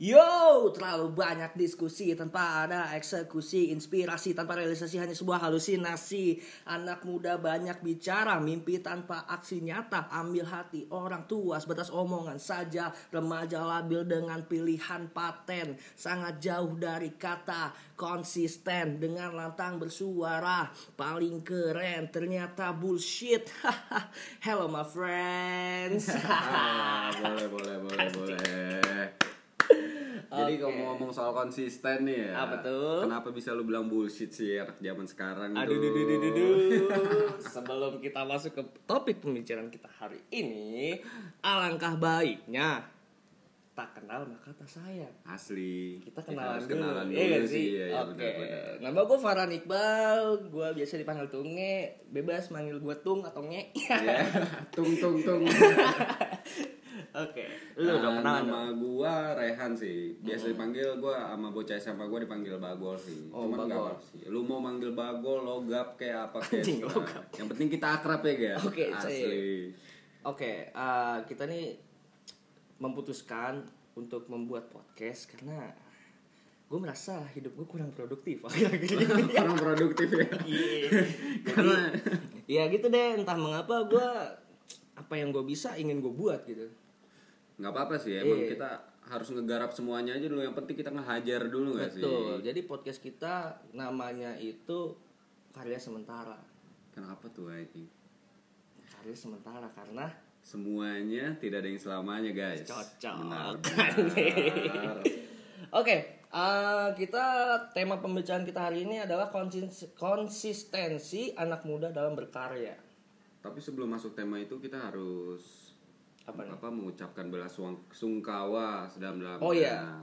Yo, terlalu banyak diskusi tanpa ada eksekusi, inspirasi tanpa realisasi hanya sebuah halusinasi. Anak muda banyak bicara, mimpi tanpa aksi nyata. Ambil hati orang tua sebatas omongan saja. Remaja labil dengan pilihan paten, sangat jauh dari kata konsisten dengan lantang bersuara. Paling keren ternyata bullshit. Hello my friends. Boleh boleh boleh boleh. Jadi Oke. ngomong-ngomong soal konsisten nih ya. Apa tuh? Kenapa bisa lu bilang bullshit sih anak zaman sekarang Aduh, tuh? duh, duh, duh, duh, duh. Sebelum kita masuk ke topik pembicaraan kita hari ini, alangkah baiknya tak kenal maka tak sayang. Asli. Kita Kita kenalan harus dulu. kenalan Iya dulu nggak sih. Iya, iya, Oke. benar-benar. Nama gue Farhan Iqbal. Gue biasa dipanggil Tunge. Bebas manggil gue Tung atau Nge. Iya. Tung tung tung. Oke. Lu udah kenalan nama dong? gua Rehan sih. Biasa dipanggil gua sama bocah SMA gua dipanggil Bagol sih. Oh, Cuman Bagol. sih. Lu mau manggil Bagol, logap kayak apa kayak. Anjing, logap. Yang penting kita akrab ya, guys. Oke, Asli. Oke, eh, kita nih memutuskan untuk membuat podcast karena gue merasa hidup gue kurang produktif akhir-akhir ini. Kurang produktif ya. Iya. Karena ya gitu deh, entah mengapa gue apa yang gue bisa ingin gue buat gitu. Nggak apa-apa sih emang Iya. kita harus ngegarap semuanya aja dulu yang penting kita ngehajar dulu nggak sih Betul. Jadi podcast kita namanya itu karya sementara. kenapa tuh ini Karya sementara karena semuanya tidak ada yang selamanya guys Cocok. benar, Kan? benar. Oke, eh, kita tema pembicaraan kita hari ini adalah konsis- konsistensi anak muda dalam berkarya. tapi sebelum masuk tema itu kita harus Apa nih? apa mengucapkan bela suang- sungkawa sedalam-dalamnya Oh, iya.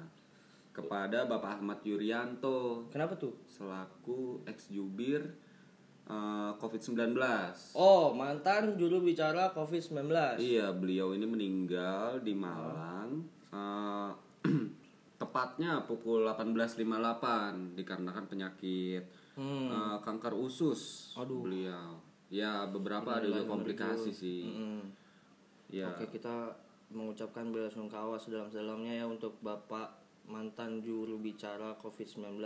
kepada Bapak Ahmad Yuryanto Kenapa tuh? selaku ex jubir eh, COVID-19 Oh, mantan juru bicara COVID-19. Iya, beliau ini meninggal di Malang. eh, tepatnya pukul 18.58 dikarenakan penyakit Hmm. eh, kanker usus. Aduh. Beliau. Ya, beberapa ada juga komplikasi sih. Mm-mm. Ya. Oke, kita mengucapkan bela sungkawa sedalam-dalamnya ya untuk Bapak mantan juru bicara COVID-19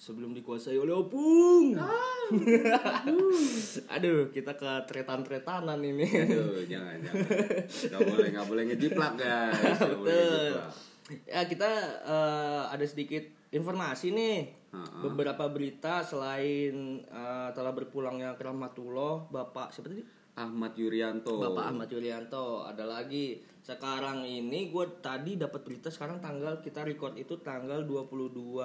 sebelum dikuasai oleh opung. Ah. Aduh, kita ke tretan-tretanan ini. Aduh, jangan jangan. Gak boleh, gak boleh ngejiplak, guys. Gak boleh Betul. ngejiplak. Ya kita eh, ada sedikit informasi nih. Ha-ha. Beberapa berita selain eh, telah berpulangnya ke Rahmatullah, Bapak siapa tadi? Ahmad Yuryanto. Bapak Ahmad Yulianto. Ada lagi sekarang ini gue tadi dapat berita sekarang tanggal kita record itu tanggal 22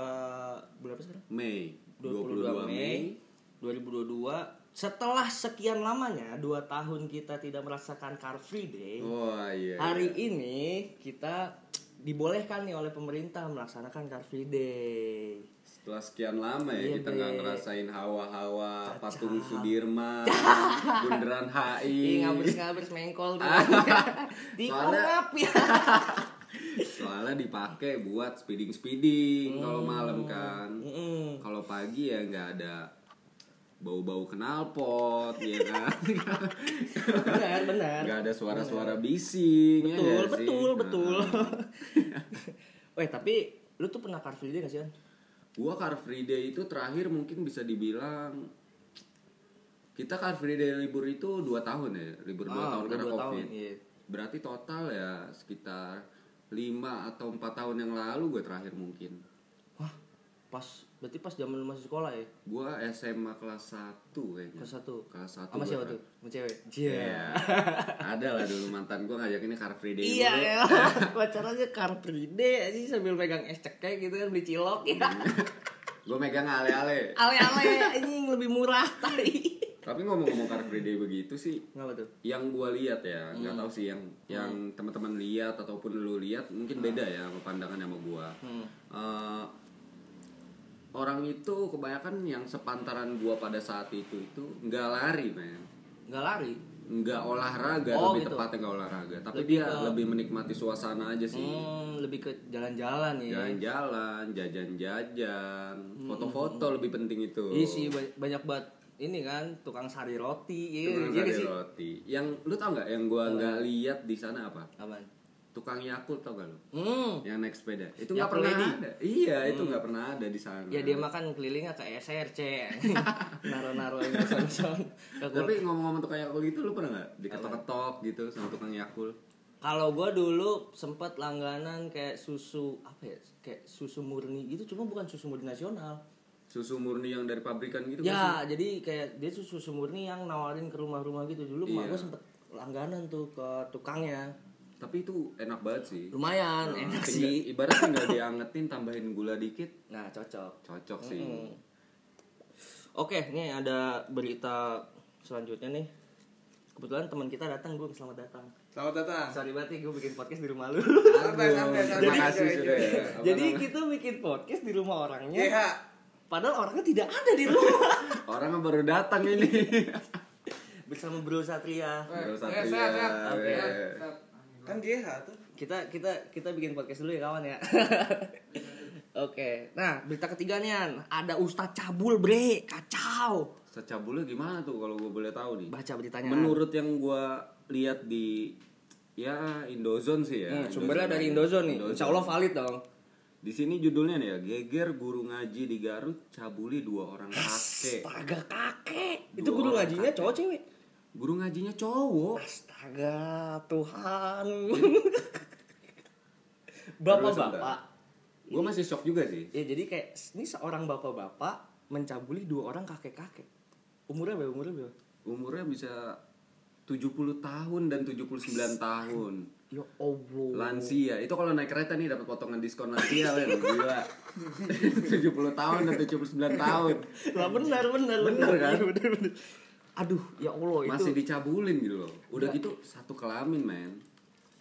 bulan apa sekarang? Mei. 22, Mei 2022 setelah sekian lamanya dua tahun kita tidak merasakan Car Free Day Wah, iya. hari ini kita dibolehkan nih oleh pemerintah melaksanakan Car Free Day Setelah sekian lama ya Iya, kita nggak ngerasain hawa-hawa patung Sudirman, bundaran HI. Ih ngabers-ngabers mengkol tuh Di Soalnya- ya Soalnya dipakai buat speeding speeding kalau Hmm. malam kan. Mm-mm. Kalau pagi ya nggak ada bau-bau knalpot ya kan. Benar benar Nggak ada suara-suara bising ya Betul sih? betul betul Nah, Weh tapi lu tuh pernah Car Free Day gak sih kan? Gua Car Free Day itu terakhir mungkin bisa dibilang kita Car Free Day libur itu dua tahun ya libur dua Ah, tahun karena covid tahun, iya. berarti total ya sekitar lima atau empat tahun yang lalu gue terakhir mungkin Wah pas berarti pas zaman lu masih sekolah ya gue SMA kelas 1 kayaknya kelas satu kelas 1 sama siapa tuh? Sama cewek? Iya. ada lah dulu mantan gue ngajakinnya Car Free Day Iya ya, pacarannya Car Free Day aja sambil pegang es cekek gitu kan beli cilok ya. gue megang ale-ale Ale-ale anjing lebih murah tadi. tapi ngomong-ngomong Car Free Day begitu sih Ngapa tuh? yang gue lihat ya nggak Hmm. tahu sih yang yang teman-teman lihat ataupun lu lihat mungkin beda ya sama pandangan sama gue Hmm. Eh, orang itu kebanyakan yang sepantaran gua pada saat itu itu nggak lari men. Nggak lari. nggak olahraga Oh, lebih gitu. tepatnya nggak olahraga. Tapi Lebih dia ke- lebih menikmati suasana aja sih. Hmm, lebih ke jalan-jalan ya. jalan-jalan jajan-jajan. Foto-foto lebih penting itu. Iya sih ba- banyak banget. Ini kan tukang sari roti. Iya Tukang iya sari sih. roti. Yang lu tau nggak? Yang gua nggak lihat di sana apa? Apaan? Tukang Yakult tau gak lu? Hmm. Yang naik sepeda. Itu nggak pernah ada. Iya, itu nggak pernah ada di sana. Ya dia makan kelilingnya ke SRC. Naro-naro. Ke kul- Tapi ngomong-ngomong tukang Yakult itu lu pernah nggak diketok-ketok gitu sama tukang Yakult? Kalau gue dulu sempet langganan kayak susu apa ya? Kayak susu murni gitu, cuma bukan susu murni nasional. Susu murni yang dari pabrikan gitu kan? Ya, jadi kayak dia susu susu murni yang nawarin ke rumah-rumah gitu. Dulu Iya. gue sempet langganan tuh ke tukangnya. Tapi itu enak banget sih. Lumayan, enak Tinggal- sih. Ibarat tinggal diangetin tambahin gula dikit, Nah, cocok. cocok sih. Mm. Oke, nih ada berita selanjutnya nih. Kebetulan teman kita datang, gue selamat datang. Selamat datang. Sorry banget gue bikin podcast di rumah lu. Santai, santai, Enjoy, sudah ya. Jadi kita bikin podcast di rumah orangnya. GH. Padahal orangnya tidak ada di rumah. orang yang baru datang ini. Bersama Bro Satria. Bro Eh, Satria, sehat, sehat. Oke. eh. Kan GH tuh. Kita kita kita bikin podcast dulu ya kawan ya. Oke, nah berita ketiga nih An. ada Ustadz cabul bre, kacau. Secabulnya gimana tuh kalau gue boleh tahu nih? Baca beritanya. An. Menurut yang gue lihat di ya Indozone sih ya. Hmm, sumbernya dari Indozone nih. Insya Allah valid dong. Di sini judulnya nih ya, geger guru ngaji di Garut cabuli dua orang kakek. Astaga kakek. Itu guru ngajinya kakek. cowok cewek. Guru ngajinya cowok. Astaga Tuhan. Bapak-bapak. Gue masih shock juga sih. Ya jadi kayak ini seorang bapak-bapak mencabuli dua orang kakek-kakek. Umurnya berapa? Umurnya berapa? Umurnya bisa 70 tahun dan 79 tahun. Ya Allah. Lansia. Itu kalau naik kereta nih dapat potongan diskon lansia men. Gila. 70 tahun dan 79 tahun. Lah benar benar Benar, kan? Benar benar. Aduh, ya Allah itu. Masih dicabulin gitu loh. Udah gitu satu kelamin men.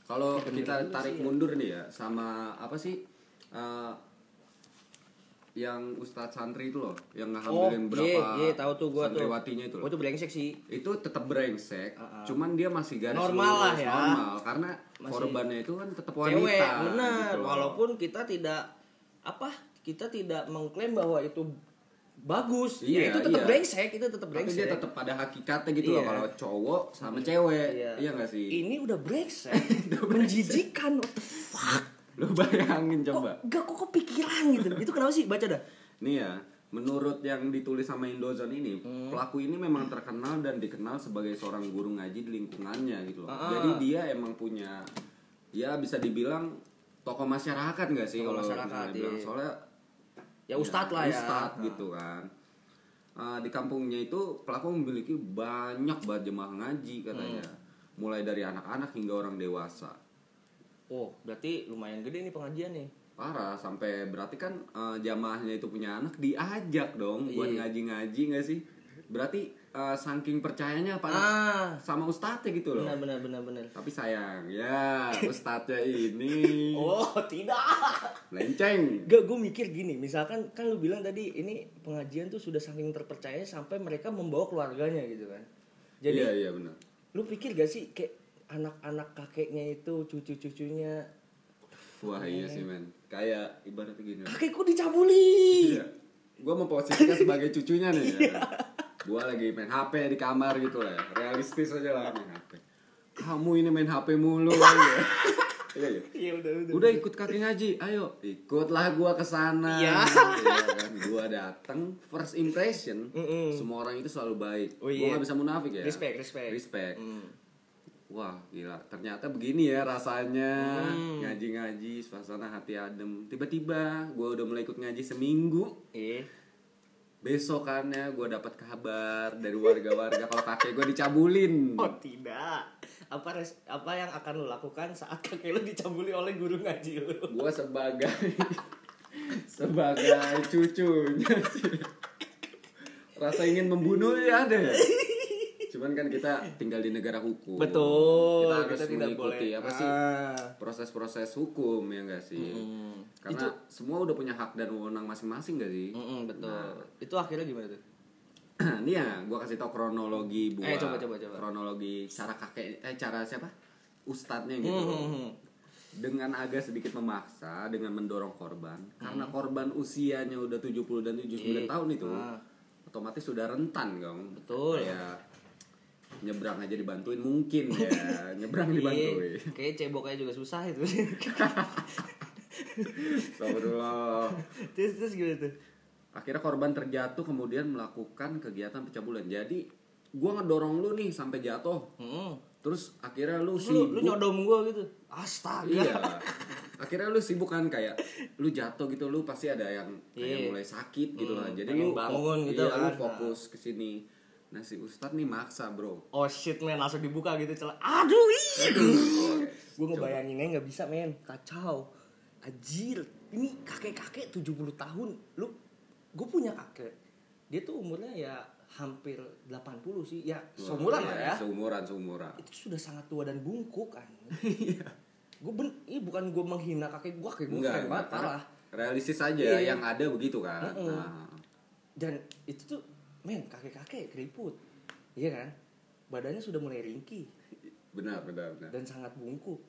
Kalau kita tarik mundur nih ya sama apa sih eh, yang Ustadz santri itu loh yang Oh, ngehamilin iya, berapa iya, tahu tuh gua tuh. santriwatinya itu Oh, loh. itu brengsek sih. itu tetap brengsek, Uh-uh. cuman dia masih garis Normal lah ya. normal karena Masih- korbannya itu kan tetap wanita. Cewek, benar. gitu. Walaupun kita tidak apa? Kita tidak mengklaim bahwa itu bagus. ya, Iya, itu tetap iya. brengsek, itu tetap tapi brengsek. dia tetap pada hakikatnya gitu loh Iya. kalau cowok sama cewek, Iya. iya nggak sih? Ini udah brengsek. Menjijikan. What the fuck? Lu bayangin Kok coba. gak kok kepikiran gitu. Itu kenapa sih? Baca dah. Nih ya, menurut yang ditulis sama Indozone ini, Hmm. pelaku ini memang terkenal dan dikenal sebagai seorang guru ngaji di lingkungannya gitu loh. Ah. Jadi dia emang punya, ya bisa dibilang tokoh masyarakat nggak sih Tokoh kalau masyarakat, misalnya bilang iya. soalnya Ya ustadz lah ya. Ustadz gitu kan. Uh, di kampungnya itu pelaku memiliki banyak banget jemaah ngaji katanya. Hmm. Mulai dari anak-anak hingga orang dewasa. Oh, berarti lumayan gede nih pengajian nih. Parah sampai berarti kan uh, jamaahnya itu punya anak diajak dong buat Iya. ngaji-ngaji nggak sih? Berarti uh, saking percayanya apa Ah, sama ustadznya gitu loh. benar benar benar benar. Tapi sayang ya ustadznya ini Oh, tidak. lenceng. Gak, gue mikir gini, misalkan kan lu bilang tadi ini pengajian tuh sudah saking terpercaya sampai mereka membawa keluarganya gitu kan. Jadi iya iya benar. lu pikir gak sih kayak anak-anak kakeknya itu cucu-cucunya Wah iya sih men. Kayak ibaratnya gini. kakekku dicabuli. Iya. Gue memposisikan sebagai cucunya nih ya. Gue lagi main HP di kamar gitu lah ya. Realistis aja lah main HP. Kamu ini main HP mulu ya. Iya iya. Iya udah udah. Udah ikut kakek ngaji, ayo ikutlah gua ke sana. Iya. Iya kan, gua datang first impression, semua orang itu selalu baik. Oh, Gua iya. nggak bisa munafik ya. Respect, respect. Respect. Hmm. Wah gila, ternyata begini ya rasanya Hmm. ngaji-ngaji, suasana hati adem. Tiba-tiba gua udah mulai ikut ngaji seminggu, Iya. Besokannya gua dapat kabar dari warga-warga kalau kakek gua dicabulin. Oh tidak. Apa res- apa yang akan lu lakukan saat kakek lu dicabuli oleh guru ngaji lu? Gua sebagai sebagai cucunya sih rasa ingin membunuh ya ada ya cuman kan kita tinggal di negara hukum Betul. kita harus kita tidak mengikuti boleh. apa sih Ah. proses-proses hukum ya enggak sih Mm. karena semua udah punya hak dan wewenang masing-masing gak sih Mm-mm, betul. Nah. Itu akhirnya gimana tuh? ini ya gua kasih tau kronologi buat Eh, coba, coba, coba. kronologi cara kakek eh cara siapa ustadznya gitu Hmm. dengan agak sedikit memaksa dengan mendorong korban karena Hmm. korban usianya udah 70 dan 79 Iya. tahun itu Ah. otomatis sudah rentan dong Betul. kayak nyebrang aja dibantuin mungkin ya nyebrang dibantuin Iya, Kayaknya cebok aja juga susah itu. Astagfirullah terus terus gimana tuh? akhirnya korban terjatuh kemudian melakukan kegiatan pencabulan jadi gua ngedorong lu nih sampai jatuh Hmm. terus akhirnya lu Terus lu, sibuk lu nyodom gua gitu. Astaga. iya akhirnya lu sibuk kan kayak lu jatuh gitu lu pasti ada yang kayak Iya. mulai sakit gitu lah Hmm, jadi pengen lu bangun gitu iya, lu kan. fokus ke sini nah si ustad nih maksa bro Oh shit men langsung dibuka gitu celah. Aduh ih. Gue ngebayanginnya nggak bisa men kacau. Ajir. Ini kakek-kakek 70 tahun. Lu gue punya kakek. Dia tuh umurnya ya hampir 80 sih. Ya seumuran lah ya. seumuran seumuran Itu sudah sangat tua dan bungkuk kan. gue ben ini bukan gue menghina kakek gue kakek gue enggak keren banget karena parah. realistis aja Iya. yang ada begitu kan Mm-mm. nah, Dan itu tuh men kakek-kakek keriput. Iya kan? Badannya sudah mulai ringkih. benar benar benar dan sangat bungkuk.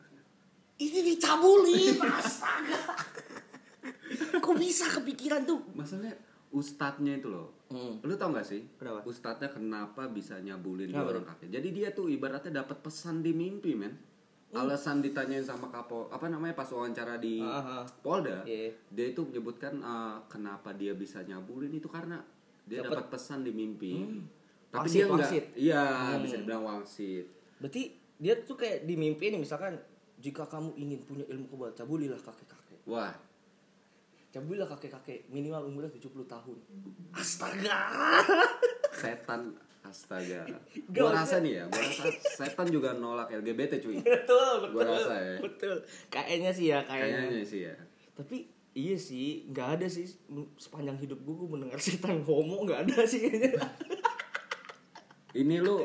Ini dicabulin, astaga. Kok bisa kepikiran tuh? masalahnya ustadznya itu loh Hmm. lu tau gak sih Kenapa? ustadznya kenapa bisa nyabulin Kenapa orang kakek jadi dia tuh ibaratnya dapat pesan di mimpi men alasan ditanyain sama kapol apa namanya pas wawancara di Ah, ah. Polda Iya. dia itu menyebutkan eh, kenapa dia bisa nyabulin itu karena dia dapat pesan di mimpi tapi Wangsit, dia enggak wangsit. iya Hmm. bisa dibilang wangsit Berarti dia tuh kayak di mimpi nih misalkan jika kamu ingin punya ilmu kebal, cabulilah kakek-kakek. wah Cabulilah kakek-kakek, minimal umurnya 70 tahun. Astaga. setan astaga Gak gua usah. rasa nih ya gua rasa setan juga nolak LGBT cuy betul, betul. Gua rasa ya. Betul. Kayaknya sih ya, kayaknya. kayaknya sih ya Tapi iya sih, nggak ada sih sepanjang hidup gue, gue mendengar setan homo nggak ada sih kayaknya. ini lu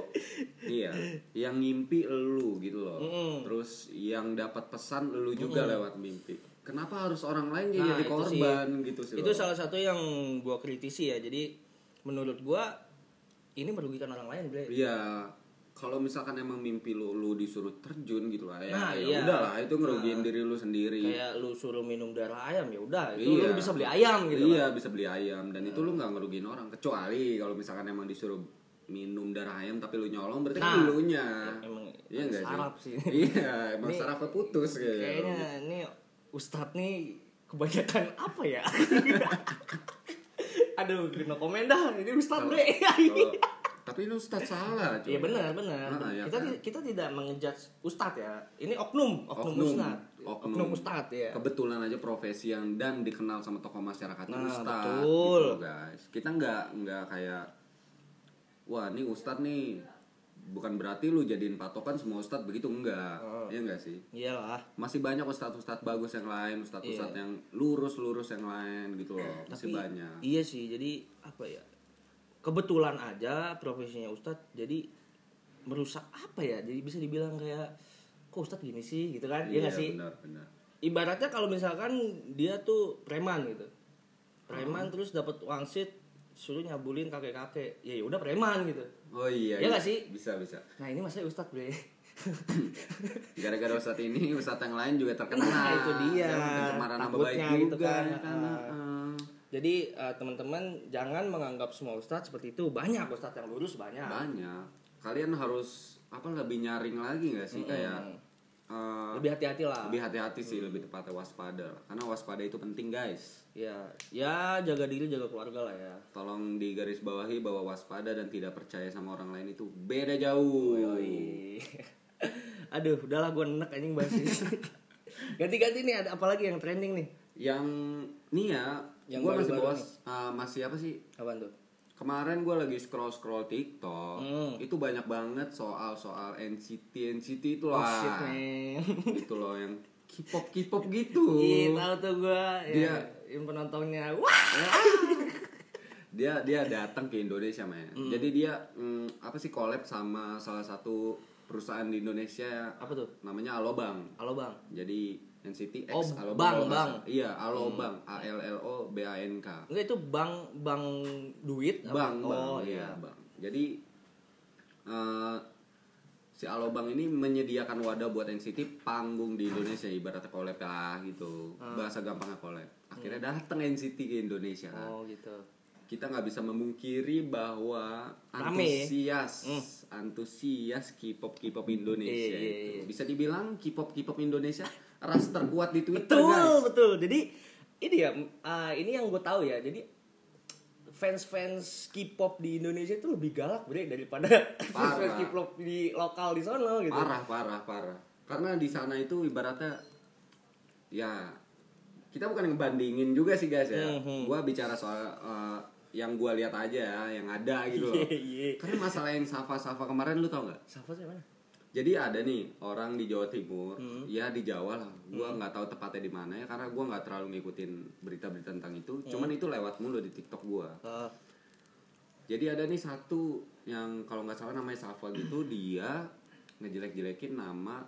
iya yang ngimpi lu gitu loh Mm-mm. terus yang dapat pesan lu juga lewat mimpi kenapa harus orang lain Nah, jadi korban gitu sih Itu loh? salah satu yang gua kritisi ya. Jadi menurut gua ini merugikan orang lain, Bre. iya kalau misalkan emang mimpi lu lu disuruh terjun gitu lah ya Nah, ya iya. udahlah itu ngerugiin diri lu sendiri Kayak lu suruh minum darah ayam ya udah, itu Iya. lu bisa beli ayam gitu. iya bisa beli ayam dan itu lu nggak ngerugiin orang kecuali kalau misalkan emang disuruh minum darah ayam tapi lu nyolong berarti Nah, kan lu nya emang iya nggak saraf sih sih. iya emang sarafnya putus kayaknya Kayaknya ini Ustadz nih kebanyakan apa ya? Aduh, no komen dah. Ini Ustadz, Bre. Tapi lu ustad salah. Iya benar benar. Ah, iya kita kan? kita tidak mengejudge ustadz ya. Ini oknum, oknum, Oknum, ustadz. oknum. Oknum ustadz ya. kebetulan aja profesi yang dan dikenal sama tokoh masyarakat Nah, ustad betul. gitu guys kita nggak nggak kayak wah ini ustad nih bukan berarti lu jadiin patokan semua ustad begitu enggak Oh. ya enggak sih Iyalah. masih banyak ustad-ustad bagus yang lain ustad-ustad Iya. yang lurus-lurus yang lain gitu loh masih Tapi banyak Iya sih, jadi apa ya? Kebetulan aja profesinya ustadz jadi merusak apa ya? Jadi bisa dibilang kayak kok ustadz gini sih gitu kan? Iya nggak sih? benar benar Ibaratnya kalau misalkan dia tuh preman gitu. Preman terus dapat wangsit suruh nyabulin kakek-kakek. Ya udah preman gitu. oh iya Iya nggak sih? bisa bisa Nah, ini masanya ustadz, Bre. gara-gara ustad ini ustad yang lain juga terkena Nah, itu dia. Ya, pencemaran nama baik Takutnya juga gitu kan. ya kan Ah. Jadi eh, teman-teman jangan menganggap semua ustadz seperti itu. Banyak ustadz yang lurus banyak. banyak kalian harus apa lebih nyaring lagi nggak sih kayak eh, Lebih hati-hati lah. lebih hati-hati sih lebih tepatnya waspada karena waspada itu penting guys Ya, ya jaga diri, jaga keluarga lah ya. tolong digaris bawahi bahwa waspada dan tidak percaya sama orang lain itu beda jauh Yoi. Aduh, udahlah gue enek anjing bahas ini. Ganti-ganti nih ada apa lagi yang trending nih? Yang nih ya Yang gue masih baru-baru bawa eh, masih apa sih Apaan tuh? kemarin gue lagi scroll scroll TikTok Hmm. itu banyak banget soal soal NCT NCT itu Oh lah shit, man. itu loh yang K-pop K-pop gitu Ih, tahu tuh gue. Ya, Dia- yang penontonnya. Wah. dia dia datang ke Indonesia men Hmm. jadi dia mm, apa sih collab sama salah satu perusahaan di Indonesia Apa tuh? namanya Alobang Halo bang. jadi NCT X Oh, Alobang Bang, Bang. iya Alobang A L L O B A N K Enggak itu bang bang duit. apa? Bang Bang Oh iya iya. Bang jadi eh, si Alobang ini menyediakan wadah buat NCT panggung di Indonesia ibaratnya collab lah gitu Ah. bahasa gampangnya collab akhirnya datang NCT ke Indonesia kan Oh gitu. kita nggak bisa memungkiri bahwa Rame. antusias antusias K-pop K-pop Indonesia Iya, iya, itu. iya. bisa dibilang K-pop K-pop Indonesia ras terkuat di Twitter betul guys. betul. Jadi ini ya ah, ini yang gue tahu ya. Jadi fans fans K-pop di Indonesia itu lebih galak bre daripada fans fans Parah. K-pop di lokal di sana gitu. Parah parah parah. Karena di sana itu ibaratnya ya kita bukan ngebandingin juga sih guys ya. Mhm. gua bicara soal eh, yang gua lihat aja yang ada gitu loh. Iya, iya. karena masalah yang Safa Safa kemarin lu tau nggak? Siapa? sih mana jadi ada nih orang di Jawa Timur Hmm. ya di Jawa lah gua nggak tahu tepatnya di mana ya karena gua nggak terlalu ngikutin berita-berita tentang itu Hmm. cuman itu lewat mulu di TikTok gua Ah, jadi ada nih satu yang kalau nggak salah namanya Safa gitu dia ngejelek-jelekin nama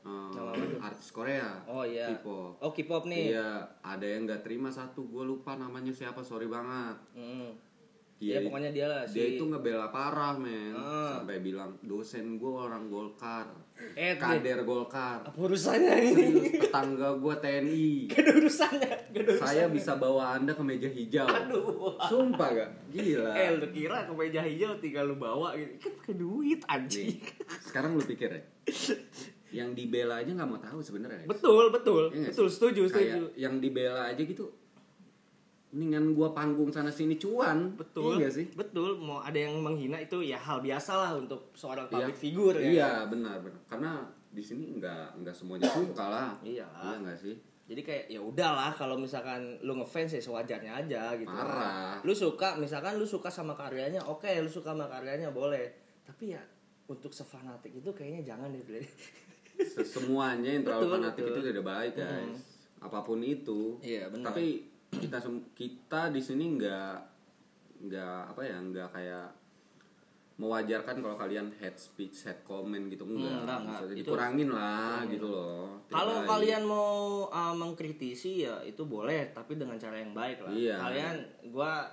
tuh? artis Korea. oh iya K-pop. oh K-pop nih Iya, ada yang nggak terima satu, gue lupa namanya siapa, sorry banget. Mm. Dia, Iya, pokoknya dia lah dia si itu ngebela parah men, Ah. sampai bilang dosen gue orang Golkar, Eh, kader Golkar, apa urusannya ini Serius, tetangga gue TNI. gak ada urusannya gak ada Saya bisa bawa anda ke meja hijau. Aduh. Sumpah gak? Gila. Eh lu kira ke meja hijau tinggal lu bawa gitu Kan pakai duit anjing sekarang lu pikir ya yang dibela aja nggak mau tahu sebenarnya. Betul betul nggak Betul sih? setuju Kayak setuju yang dibela aja gitu mendingan gua panggung sana sini cuan Betul iya sih Betul Mau ada yang menghina itu ya hal biasa lah Untuk seorang public Iya. figure ya iya benar benar karena di sini nggak nggak semuanya suka lah Iya. iya nggak sih Jadi kayak ya udahlah kalau misalkan lu ngefans ya sewajarnya aja gitu. Parah. Lu suka misalkan lu suka sama karyanya, oke lu suka sama karyanya boleh. Tapi ya untuk sefanatik itu kayaknya jangan deh. Semuanya yang terlalu Betul, fanatik betul. itu tidak baik guys apa pun itu Iya, benar. tapi kita kita di sini nggak nggak apa ya nggak kayak mewajarkan kalau kalian head speech head comment gitu enggak, Hmm, enggak, enggak. Itu- dikurangin lah gitu loh Kalau kalian mau uh, mengkritisi ya itu boleh, tapi dengan cara yang baik lah. Iya. Kalian, gua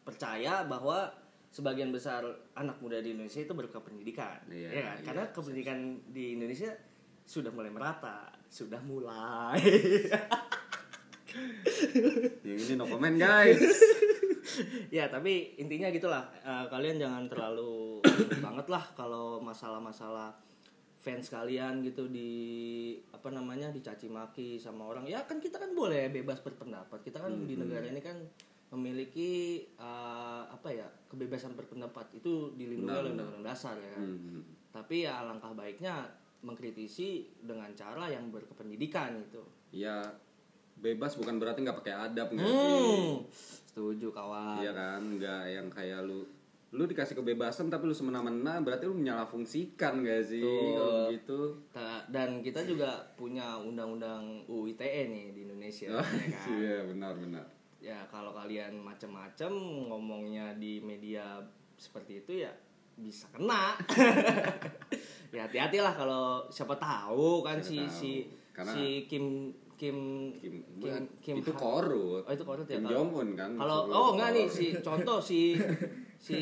percaya bahwa sebagian besar anak muda di Indonesia itu berkependidikan, Iya, ya kan? iya. Karena kependidikan di Indonesia sudah mulai merata, sudah mulai. yang ini no comment guys. Ya tapi intinya gitulah. Eh, kalian jangan terlalu banget lah kalau masalah-masalah fans kalian gitu di apa namanya dicaci maki sama orang. Ya kan kita kan boleh bebas berpendapat. Kita kan di negara ini kan memiliki eh, apa ya kebebasan berpendapat. Itu dilindungi oleh undang-undang dasar ya kan? Hmm. tapi ya alangkah baiknya mengkritisi dengan cara yang berkependidikan gitu. Ya bebas bukan berarti nggak pakai adab nggak hmm. setuju kawan. Iya kan? Nggak yang kayak lu lu dikasih kebebasan tapi lu semena-mena berarti lu menyala fungsikan gak sih? Kalau gitu dan kita juga punya undang-undang UU ITE nih di Indonesia Oh, ya kan? iya benar-benar ya kalau kalian macem-macem ngomongnya di media seperti itu ya bisa kena. Ya hati-hati lah kalau siapa tahu kan Siapa si tahu. si Karena- si Kim Kim Kim, Kim, Kim itu korut. Oh, itu korut ya, Kim Jong Un kan kalau oh enggak nih si contoh si si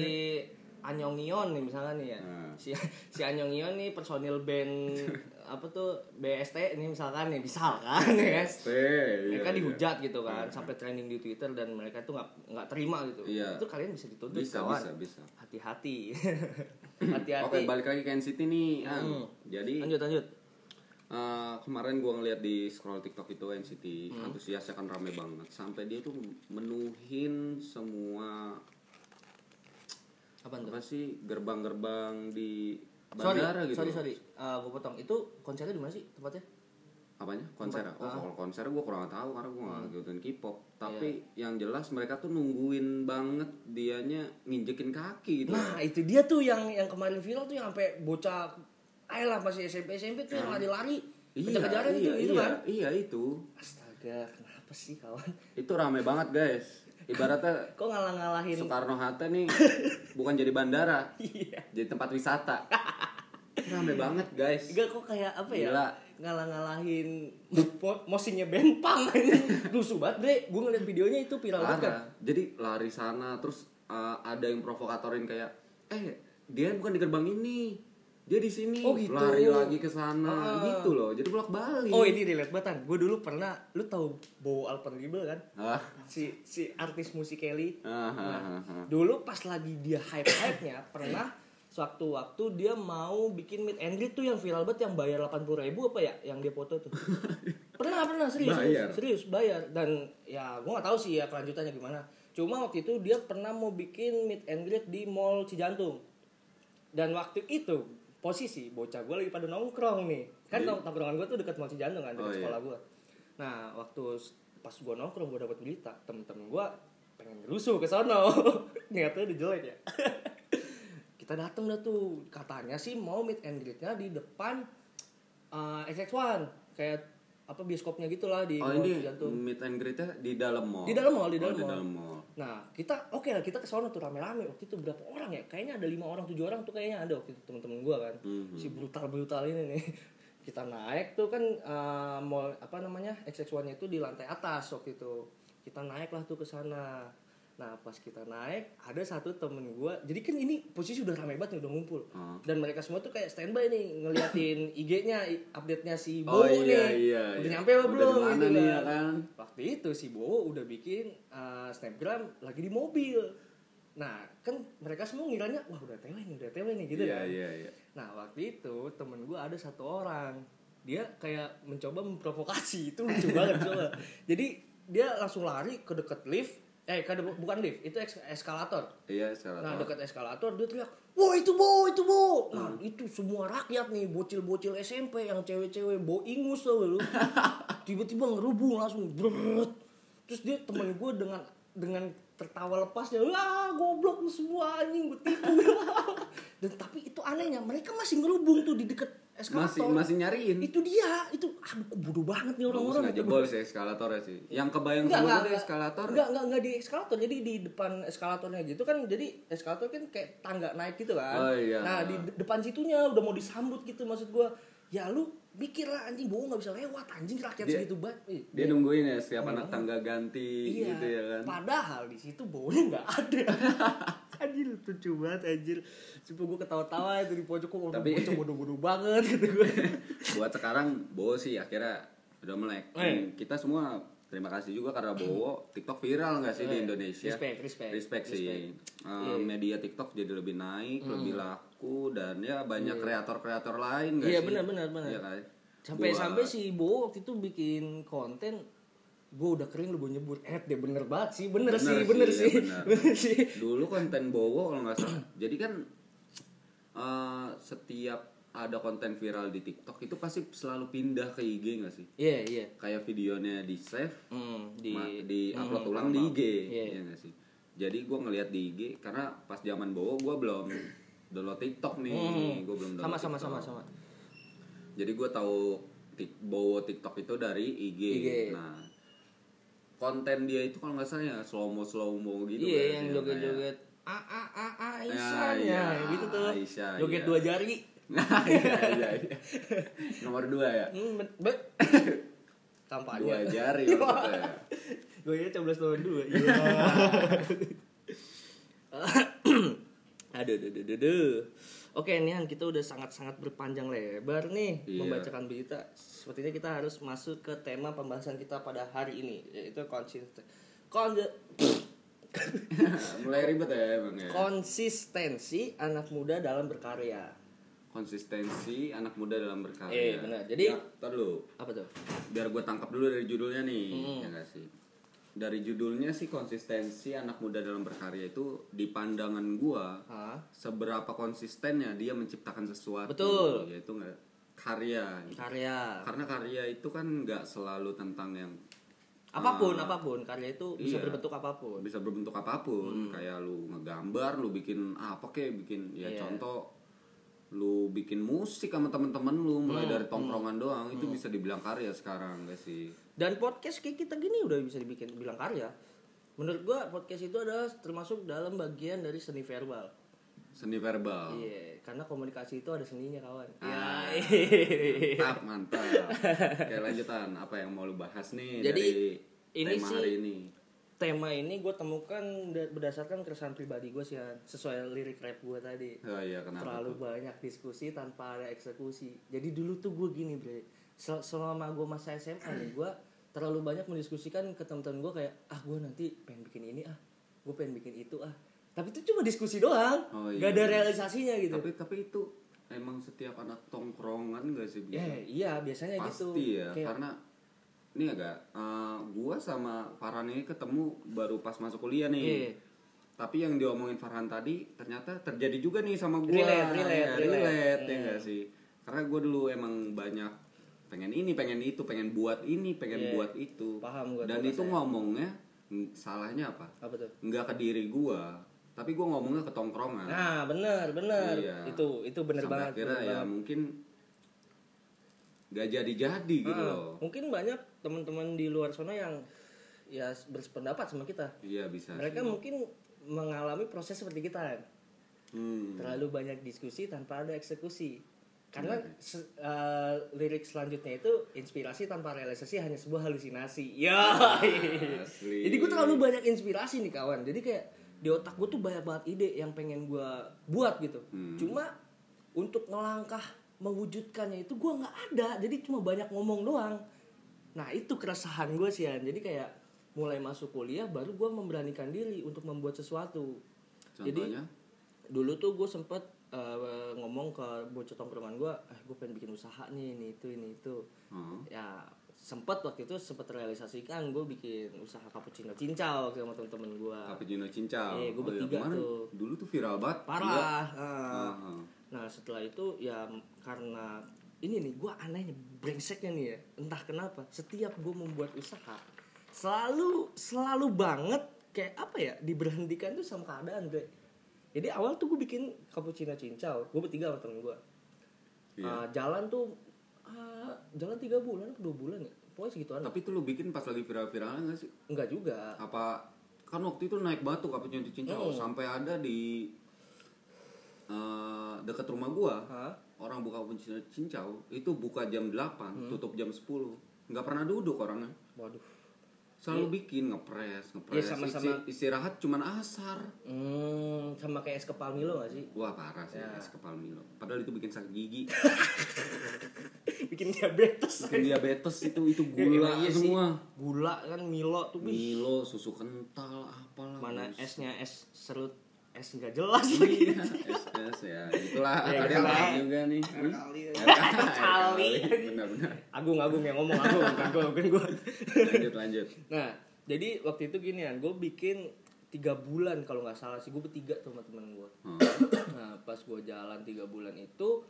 Anyongion nih misalnya nih ya. Hmm. si si Anyongion nih personil band apa tuh BST ini misalkan nih misalkan ya kan? ST, iya, mereka iya. dihujat gitu kan sampai trending di Twitter dan mereka tuh nggak nggak terima gitu. Iya. itu kalian bisa dituntut bisa kawan. bisa bisa. Hati-hati. Oke hati-hati balik lagi ke NCT nih. Hmm. jadi lanjut lanjut Eh, kemarin gua ngeliat di scroll TikTok itu NCT Hmm. antusiasnya kan rame banget. Sampai dia tuh menuhin semua apa tuh? apa sih gerbang-gerbang di sorry bandara gitu. sorry sorry. Gue potong. Itu konsernya di mana sih tempatnya? Apanya? Konser? Oh Ah. Hmm. kalau konser gue kurang tahu karena gue nggak ngikutin K-pop. Tapi yang jelas mereka tuh nungguin banget dianya nginjekin kaki gitu. Nah itu dia tuh yang yang kemarin viral tuh yang sampai bocah ayo lah masih SMP SMP tuh yang lari-lari kejar-kejaran itu iya, itu iya, kan iya itu astaga kenapa sih kawan itu rame banget guys ibaratnya kok ngalah-ngalahin Soekarno Hatta nih bukan jadi bandara iya jadi tempat wisata rame banget guys Enggak kok kayak apa ya? Gila. Ngalah-ngalahin mo- mosinya bempang aja. Rusuh banget, Bre. Gue ngeliat videonya itu viral banget kan. Jadi lari sana terus uh, ada yang provokatorin kayak eh dia bukan di gerbang ini. Dia di sini Oh, gitu. lari lagi ke sana. Ah. gitu loh jadi bolak balik Oh ini relate banget Gue dulu pernah Lu tahu Bowo Alpenribel kan? Ah. Si si artis musik Kelly. Ah, ah, ah, ah. Dulu pas lagi dia hype-hype-nya Pernah Sewaktu-waktu dia mau bikin meet and greet tuh yang viral banget Yang bayar 80 ribu apa ya Yang dia foto tuh. Pernah pernah serius Bayar. serius, serius bayar. Dan ya gue gak tahu sih ya kelanjutannya gimana. Cuma waktu itu dia pernah mau bikin meet and greet di mall Cijantung. Dan waktu itu posisi bocah gue lagi pada nongkrong nih Kan Iya. tongkrongan gue tuh dekat mall Cijantung kan Oh, Dekat iya. sekolah gue Nah waktu pas gue nongkrong gue dapet berita Temen-temen gue pengen rusuh ke sono Niatnya udah jelek ya kita dateng dah tuh katanya sih mau meet and greetnya di depan uh, XX1 kayak apa bioskopnya gitulah di oh ini Cijantung. meet and greetnya di dalam mall Di dalam mall, di Oh, dalam di mall. dalam mall Nah kita oke lah kita ke sono tuh rame-rame waktu itu berapa orang ya? Kayaknya ada lima orang tujuh orang tuh kayaknya ada waktu itu temen-temen gua kan. Mhm. Si brutal brutal ini nih. Kita naik tuh kan uh, mall apa namanya XX1 itu di lantai atas waktu itu. Kita naik lah tuh ke sana. Nah pas kita naik ada satu temen gua. Jadi kan ini posisi udah rame banget nih udah ngumpul. Ah. Dan mereka semua tuh kayak standby nih ngeliatin IG-nya, update-nya si Oh, Bowo iya, nih. iya, Udah iya. nyampe apa belum? gitu nih, ya kan? Waktu itu si Bowo udah bikin uh, snapgram lagi di mobil. Nah, kan mereka semua ngiranya wah udah tewe nih, udah tewe nih gitu iya kan. iya iya Nah, waktu itu temen gue ada satu orang. Dia kayak mencoba memprovokasi. Itu lucu banget coba. Jadi dia langsung lari ke deket lift. Eh, ke de- bukan lift, itu eskalator. iya sekarang Nah dekat eskalator dia teriak, wah itu bo, itu bo. Nah Hmm. itu semua rakyat nih, bocil-bocil SMP yang cewek-cewek bo ingus tau lu. Tiba-tiba ngerubung langsung brrrt. Terus dia temen gue dengan dengan tertawa lepasnya, wah goblok lu semua anjing gue tipu. Dan tapi itu anehnya mereka masih ngerubung tuh di deket eskalator. masih nyariin Itu dia, itu aduh bodoh banget nih orang-orang. nggak jebol sih eskalatornya sih yang kebayang Enggak, sama enggak, gue enggak. eskalator Enggak, enggak, enggak di eskalator. Jadi di depan eskalatornya gitu kan. Jadi eskalator kan kayak tangga naik gitu kan. Oh, iya. Nah, di de- depan situnya udah mau disambut gitu maksud gua. Ya lu mikir lah anjing bohong nggak bisa lewat anjing rakyat Dia- segitu banget. Ih, dia nungguin ya setiap anak tangga ganti Iya. gitu ya kan Padahal di situ baunya nggak ada. anjir lucu banget anjir. Sumpah gue ketawa-tawa itu di pojok kok Tapi- bocah bodoh-bodoh banget gitu gue. buat sekarang Bowo sih akhirnya udah melek Eh. Dan kita semua terima kasih juga karena Bowo TikTok viral nggak sih di Eh, Indonesia respect, respect, respect sih respect. Eh, Iya. media TikTok jadi lebih naik lebih laku dan ya banyak kreator-kreator lain nggak Iya sih benar benar benar. Iya kan? Sampai Buat- sampai si Bo waktu itu bikin konten gue udah kering lu gue nyebut eh deh bener banget sih. Bener, Bener sih sih, bener ya sih. bener. bener sih. Dulu konten Bowo kalau nggak salah. Jadi kan eh, setiap ada konten viral di TikTok itu pasti selalu pindah ke IG nggak sih? Iya iya. Kayak videonya di save Hmm, di, di di upload Hmm, ulang di IG Iya. ya nggak sih? Jadi gue ngeliat di IG karena pas zaman Bowo gue belum download TikTok nih. Hmm. gue belum sama download sama TikTok. sama sama. Jadi gue tahu tik Bowo TikTok itu dari IG, IG. nah konten dia itu kalau nggak salah ya slow mo slow mo gitu iya kan, yang kayak- joget joget a a a a Ya, Aisyah. iya, ya gitu tuh. Aisyah, joget iya. dua jari. Iya, iya, iya. nomor dua ya? Hmm, bet, bet. kampanye dua jari maksudnya gue ya coblos nomor dua. Iya aduh aduh aduh aduh Oke, ini kan kita udah sangat-sangat berpanjang lebar nih Iya. membacakan berita. Sepertinya kita harus masuk ke tema pembahasan kita pada hari ini, yaitu konsisten kon- mulai ribet ya emang ya konsistensi anak muda dalam berkarya. konsistensi anak muda dalam berkarya Eh, benar. Jadi- ya, dulu Apa tuh? biar gue tangkap dulu dari judulnya nih Hmm. ya nggak sih dari judulnya sih konsistensi anak muda dalam berkarya itu di pandangan gue Hah? seberapa konsistennya dia menciptakan sesuatu Betul. yaitu nggak karya Karya. karena karya itu kan nggak selalu tentang yang Apa pun, Ah, apa pun. Karya itu bisa iya. berbentuk apa pun. bisa berbentuk apa pun kayak lu ngegambar lu bikin apa kek bikin ya Iya. contoh lu bikin musik sama temen-temen lu mulai dari tongkrongan doang itu bisa dibilang karya sekarang gak sih Dan podcast kayak kita gini udah bisa dibikin bilang karya. Menurut gua podcast itu adalah termasuk dalam bagian dari seni verbal. seni verbal Iya, karena komunikasi itu ada seninya kawan. Ah. Ya. mantap mantap kayak lanjutan apa yang mau lu bahas nih Jadi, dari ini tema sih- hari ini tema ini gue temukan da- berdasarkan keresahan pribadi gue sih sesuai lirik rap gue tadi Oh iya kenapa? terlalu tuh? banyak diskusi tanpa ada eksekusi jadi dulu tuh gue gini bre Sel- selama gue masa SMA nih gue terlalu banyak mendiskusikan ke teman-teman gue kayak ah gue nanti pengen bikin ini ah gue pengen bikin itu ah tapi itu cuma diskusi doang Oh, gak iya. ada realisasinya gitu Tapi tapi itu emang setiap anak tongkrongan gak sih? ya Bi? iya biasanya gitu Pasti ya, Kayak- karena ini agak eh, gua sama Farhan ini ketemu baru pas masuk kuliah nih. Iya. Tapi yang diomongin Farhan tadi ternyata terjadi juga nih sama gua. Relate, relate, Ya, relate. relate, ya Hmm. nggak sih? Karena gua dulu emang banyak pengen ini, pengen itu, pengen buat ini, pengen Iya. buat itu. Paham gua Dan itu rasanya. ngomongnya salahnya apa? apa tuh Nggak ke diri gua, tapi gua ngomongnya ke tongkrongan. nah bener bener Iya. itu itu bener Sampai banget akhirnya bener ya banget. mungkin gak jadi-jadi gitu Ah, loh. mungkin banyak teman-teman di luar sana yang ya berpendapat sama kita Iya bisa. mereka sih. mungkin mengalami proses seperti kita kan Hmm. terlalu banyak diskusi tanpa ada eksekusi karena se- eh, lirik selanjutnya itu inspirasi tanpa realisasi hanya sebuah halusinasi ya Asli. jadi gue terlalu banyak inspirasi nih kawan jadi kayak di otak gue tuh banyak banget ide yang pengen gue buat gitu Hmm. cuma untuk melangkah mewujudkannya itu gue nggak ada jadi cuma banyak ngomong doang nah itu keresahan gue sih An. jadi kayak mulai masuk kuliah baru gue memberanikan diri untuk membuat sesuatu Contohnya? dulu tuh gue sempet eh, ngomong ke bocah tongkrongan gue eh gue pengen bikin usaha nih ini itu ini itu Oh. ya sempet waktu itu sempet realisasikan gue bikin usaha cappuccino cincau sama temen-temen gue Cappuccino cincau. Iya, gua bertiga kemarin tuh. Dulu tuh viral banget. parah. Ah. Ah, ah. nah setelah itu ya karena ini nih gue anehnya brengseknya nih ya entah kenapa setiap gue membuat usaha selalu selalu banget kayak apa ya diberhentikan tuh sama keadaan bre jadi awal tuh gue bikin cappuccino cincau gue bertiga sama temen gue Iya. Ah, jalan tuh ah, jalan tiga bulan atau dua bulan ya pokoknya segituan. Tapi tuh lu bikin pas lagi viral-viralnya gak sih? enggak juga Apa kan waktu itu naik batu cappuccino cincau Hmm. sampai ada di eh dekat rumah gua. Hah? Orang buka cappuccino cincau itu buka jam 8, Hmm. tutup jam 10. nggak pernah duduk orangnya. waduh Selalu bikin ngepres, ngepres. Iya, sama-sama. Isi- istirahat cuman asar. hmm, sama kayak es kepal Milo gak sih Wah parah sih Ya. es kepal Milo. Padahal itu bikin sakit gigi. bikin diabetes bikin diabetes itu itu Ya, gula emang iya sih. semua. gula kan Milo tuh. Milo, susu kental, apalah. mana esnya es serut es nggak jelas lagi Iya, es es ya. Itulah Ya, kalian paham juga nih. Kali ya. Kali. Benar-benar. Agung Agung yang ngomong Agung bukan gue bukan gue Lanjut lanjut. nah jadi waktu itu gini kan gue bikin tiga bulan kalau nggak salah sih gue bertiga tuh sama temen gue Hmm. nah pas gue jalan tiga bulan itu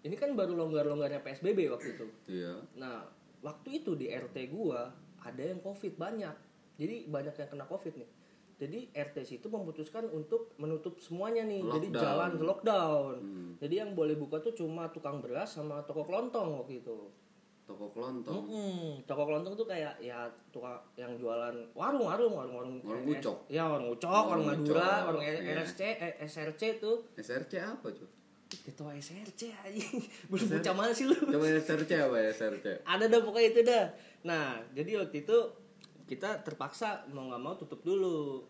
ini kan baru longgar-longgarnya psbb waktu itu Iya. Nah, waktu itu di RT gua ada yang COVID banyak. Jadi banyak yang kena COVID nih. Jadi RT situ memutuskan untuk menutup semuanya nih. Jadi Lockdown. jalan lockdown. Hmm. Jadi yang boleh buka tuh cuma tukang beras sama toko kelontong waktu itu. Toko kelontong. Mm-mm. Toko kelontong tuh kayak ya tukang yang jualan warung warung warung warung Warung ucok. Ya warung ucok, Warung warung Madura, ucok, warung iya. RSC, eh, SRC tuh. SRC apa cuy? Ketua SRC anjing. Belum bocah mana sih lu? Coba SRC apa ya SRC? ada dah pokoknya itu dah nah jadi waktu itu kita terpaksa mau nggak mau tutup dulu.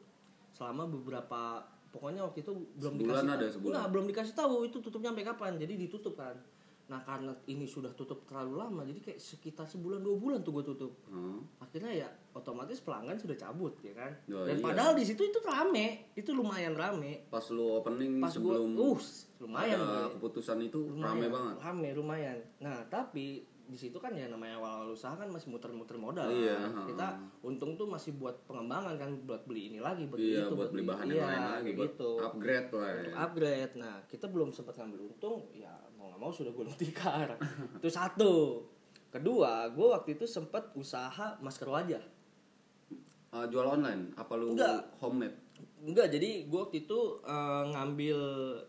Selama beberapa pokoknya waktu itu belum Sebulan dikasih ada, sebulan. Nggak, belum dikasih tahu itu tutupnya sampai kapan. Jadi ditutup kan. Nah karena ini sudah tutup terlalu lama jadi kayak sekitar sebulan dua bulan tuh gue tutup. Hmm. akhirnya ya otomatis pelanggan sudah cabut ya kan? Oh, dan iya. padahal di situ itu rame. Itu lumayan rame. Pas lu opening pas sebelum uh lumayan ada keputusan itu lumayan rame banget. rame lumayan. Nah tapi di situ kan ya namanya awal usaha kan masih muter-muter modal Iya, kan. kita untung tuh masih buat pengembangan kan buat beli ini lagi buat Iya, itu buat beli bahan yang iya, lain lagi, buat gitu upgrade lah ya. Untuk upgrade nah kita belum sempat ngambil untung ya mau nggak mau sudah gulung tikar itu satu kedua gue waktu itu sempat usaha masker wajah Ah, jual online? Apa lu Enggak. homemade? enggak jadi gue waktu itu eh, ngambil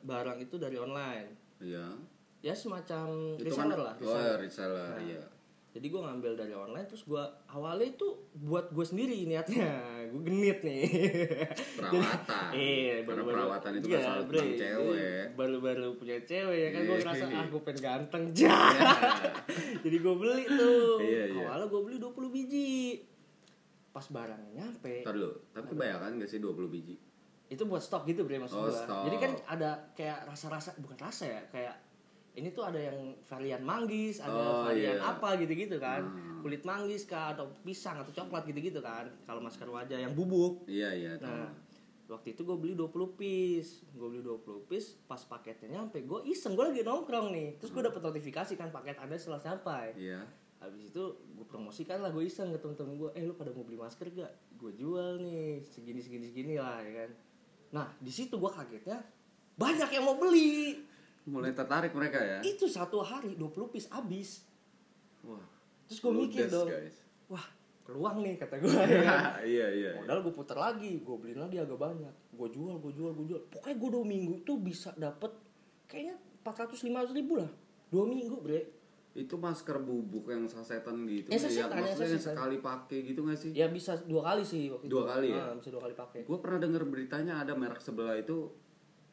barang itu dari online Iya. Ya semacam Itu kan reseller lah Oh, reseller. ya, reseller, Nah, iya. Jadi gue ngambil dari online terus gue awalnya itu buat gue sendiri niatnya gue genit nih. Perawatan. Iya, Karena baru-baru- perawatan itu iya, kan selalu tentang cewek. Baru-baru punya cewek ya kan gue Iya. ngerasa ah gue pengen ganteng jah. Jadi gue beli tuh. Iya, iya. Awalnya gue beli 20 biji. pas barangnya nyampe Ntar dulu, tapi kebayangkan gak sih 20 biji? itu buat stok gitu bre maksud Oh, gua. stok. Jadi kan ada kayak rasa-rasa bukan rasa ya, kayak ini tuh ada yang varian manggis, ada Oh, varian iya. apa gitu-gitu kan. Hmm. Kulit manggis kah atau pisang atau coklat gitu-gitu kan. Kalau masker wajah yang bubuk. Iya, iya. Nah, tahu. waktu itu gue beli 20 piece. Gue beli 20 piece, pas paketnya nyampe, gue iseng, gue lagi nongkrong nih. Terus gue dapet notifikasi kan paket Anda setelah sampai. Iya. Habis itu gue promosikan lah gue iseng ke temen-temen gue, eh lu pada mau beli masker gak? Gue jual nih segini segini segini lah ya kan. Nah di situ gue kagetnya banyak yang mau beli. Mulai tertarik mereka ya. Itu satu hari 20 piece habis. Wah. Terus gue mikir dong, guys. wah peluang nih kata gue ya. Iya, iya. Modal gue putar lagi, gue beliin lagi agak banyak. Gue jual, gue jual, gue jual. Pokoknya gue dua minggu tuh bisa dapet kayaknya 400-500 ribu lah. Dua minggu bre. Itu masker bubuk yang sasetan gitu. Eh, sasetan, ya, ya, maksudnya yang sasetan. sekali pakai gitu gak sih? Ya bisa dua kali sih waktu Dua itu. kali ya? Ah, bisa dua kali pakai. Gue pernah denger beritanya ada merek sebelah itu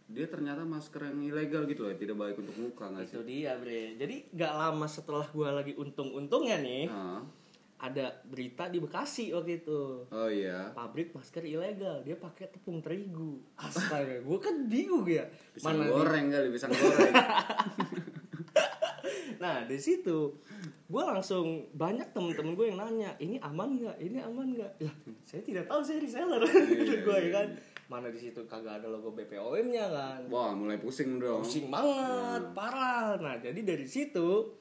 dia ternyata masker yang ilegal gitu loh, tidak baik untuk muka gak sih? Itu dia bre. Jadi gak lama setelah gua lagi untung-untungnya nih, Ah. ada berita di Bekasi waktu itu. Oh iya. Pabrik masker ilegal, dia pakai tepung terigu. Astaga, gua kan bingung ya. Pisang di- goreng kali, pisang goreng. Nah, di situ gua langsung banyak temen-temen gue yang nanya, ini aman nggak? Ini aman nggak? Lah, saya tidak tahu saya reseller. Iya, gue ya kan. Mana di situ kagak ada logo BPOM-nya kan. Wah, mulai pusing dong. pusing banget parah nah jadi dari situ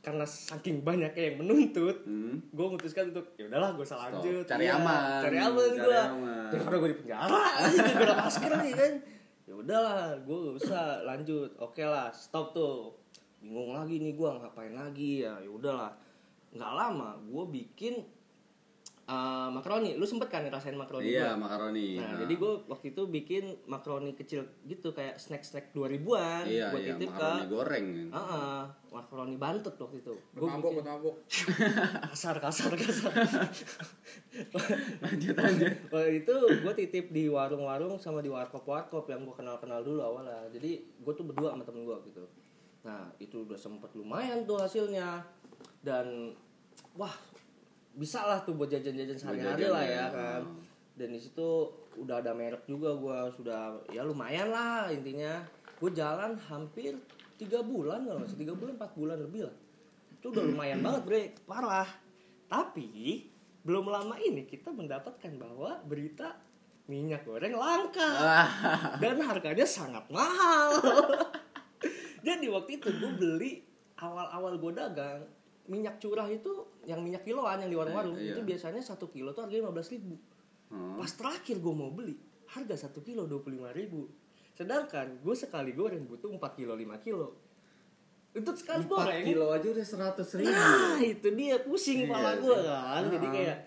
karena saking banyaknya yang menuntut Hmm. gue memutuskan untuk ya udahlah gue salah Stop. lanjut Cari Iya, aman. cari aman gue daripada gue di penjara gitu gue masker nih kan ya udahlah gue gak usah lanjut oke lah stop tuh bingung lagi nih gue ngapain lagi ya ya udahlah nggak lama gue bikin eh, makaroni lu sempet kan ngerasain makaroni Iya, gua? makaroni. Nah, Nah. jadi gue waktu itu bikin makaroni kecil gitu kayak snack-snack 2000-an Iya, buat iya, titip ke makaroni goreng. Heeh, makaroni bantet waktu itu. Gue Mabuk, bikin mabuk. kasar kasar kasar. lanjut lanjut. Waktu itu gue titip di warung-warung sama di warkop-warkop yang gue kenal-kenal dulu awalnya. Jadi gue tuh berdua sama temen gue gitu. Nah itu udah sempet lumayan tuh hasilnya. Dan wah bisa lah tuh buat jajan-jajan sehari-hari lah ya. ya kan. Dan di situ udah ada merek juga gue sudah ya lumayan lah intinya. Gue jalan hampir tiga bulan kalau salah tiga bulan empat bulan lebih lah. Itu udah lumayan banget bre parah. Tapi belum lama ini kita mendapatkan bahwa berita minyak goreng langka dan harganya sangat mahal. Jadi waktu itu gue beli awal-awal gue dagang minyak curah itu yang minyak kiloan yang di warung-warung Eh, iya. itu biasanya satu kilo tuh harganya 15 ribu. Hmm. Pas terakhir gue mau beli harga satu kilo 25 ribu. Sedangkan gue sekali goreng butuh 4 kilo 5 kilo. Untuk sekali 4 goreng kilo aja udah seratus ribu. Nah, itu dia pusing Iya kepala sih. gue kan. Jadi Ah. kayak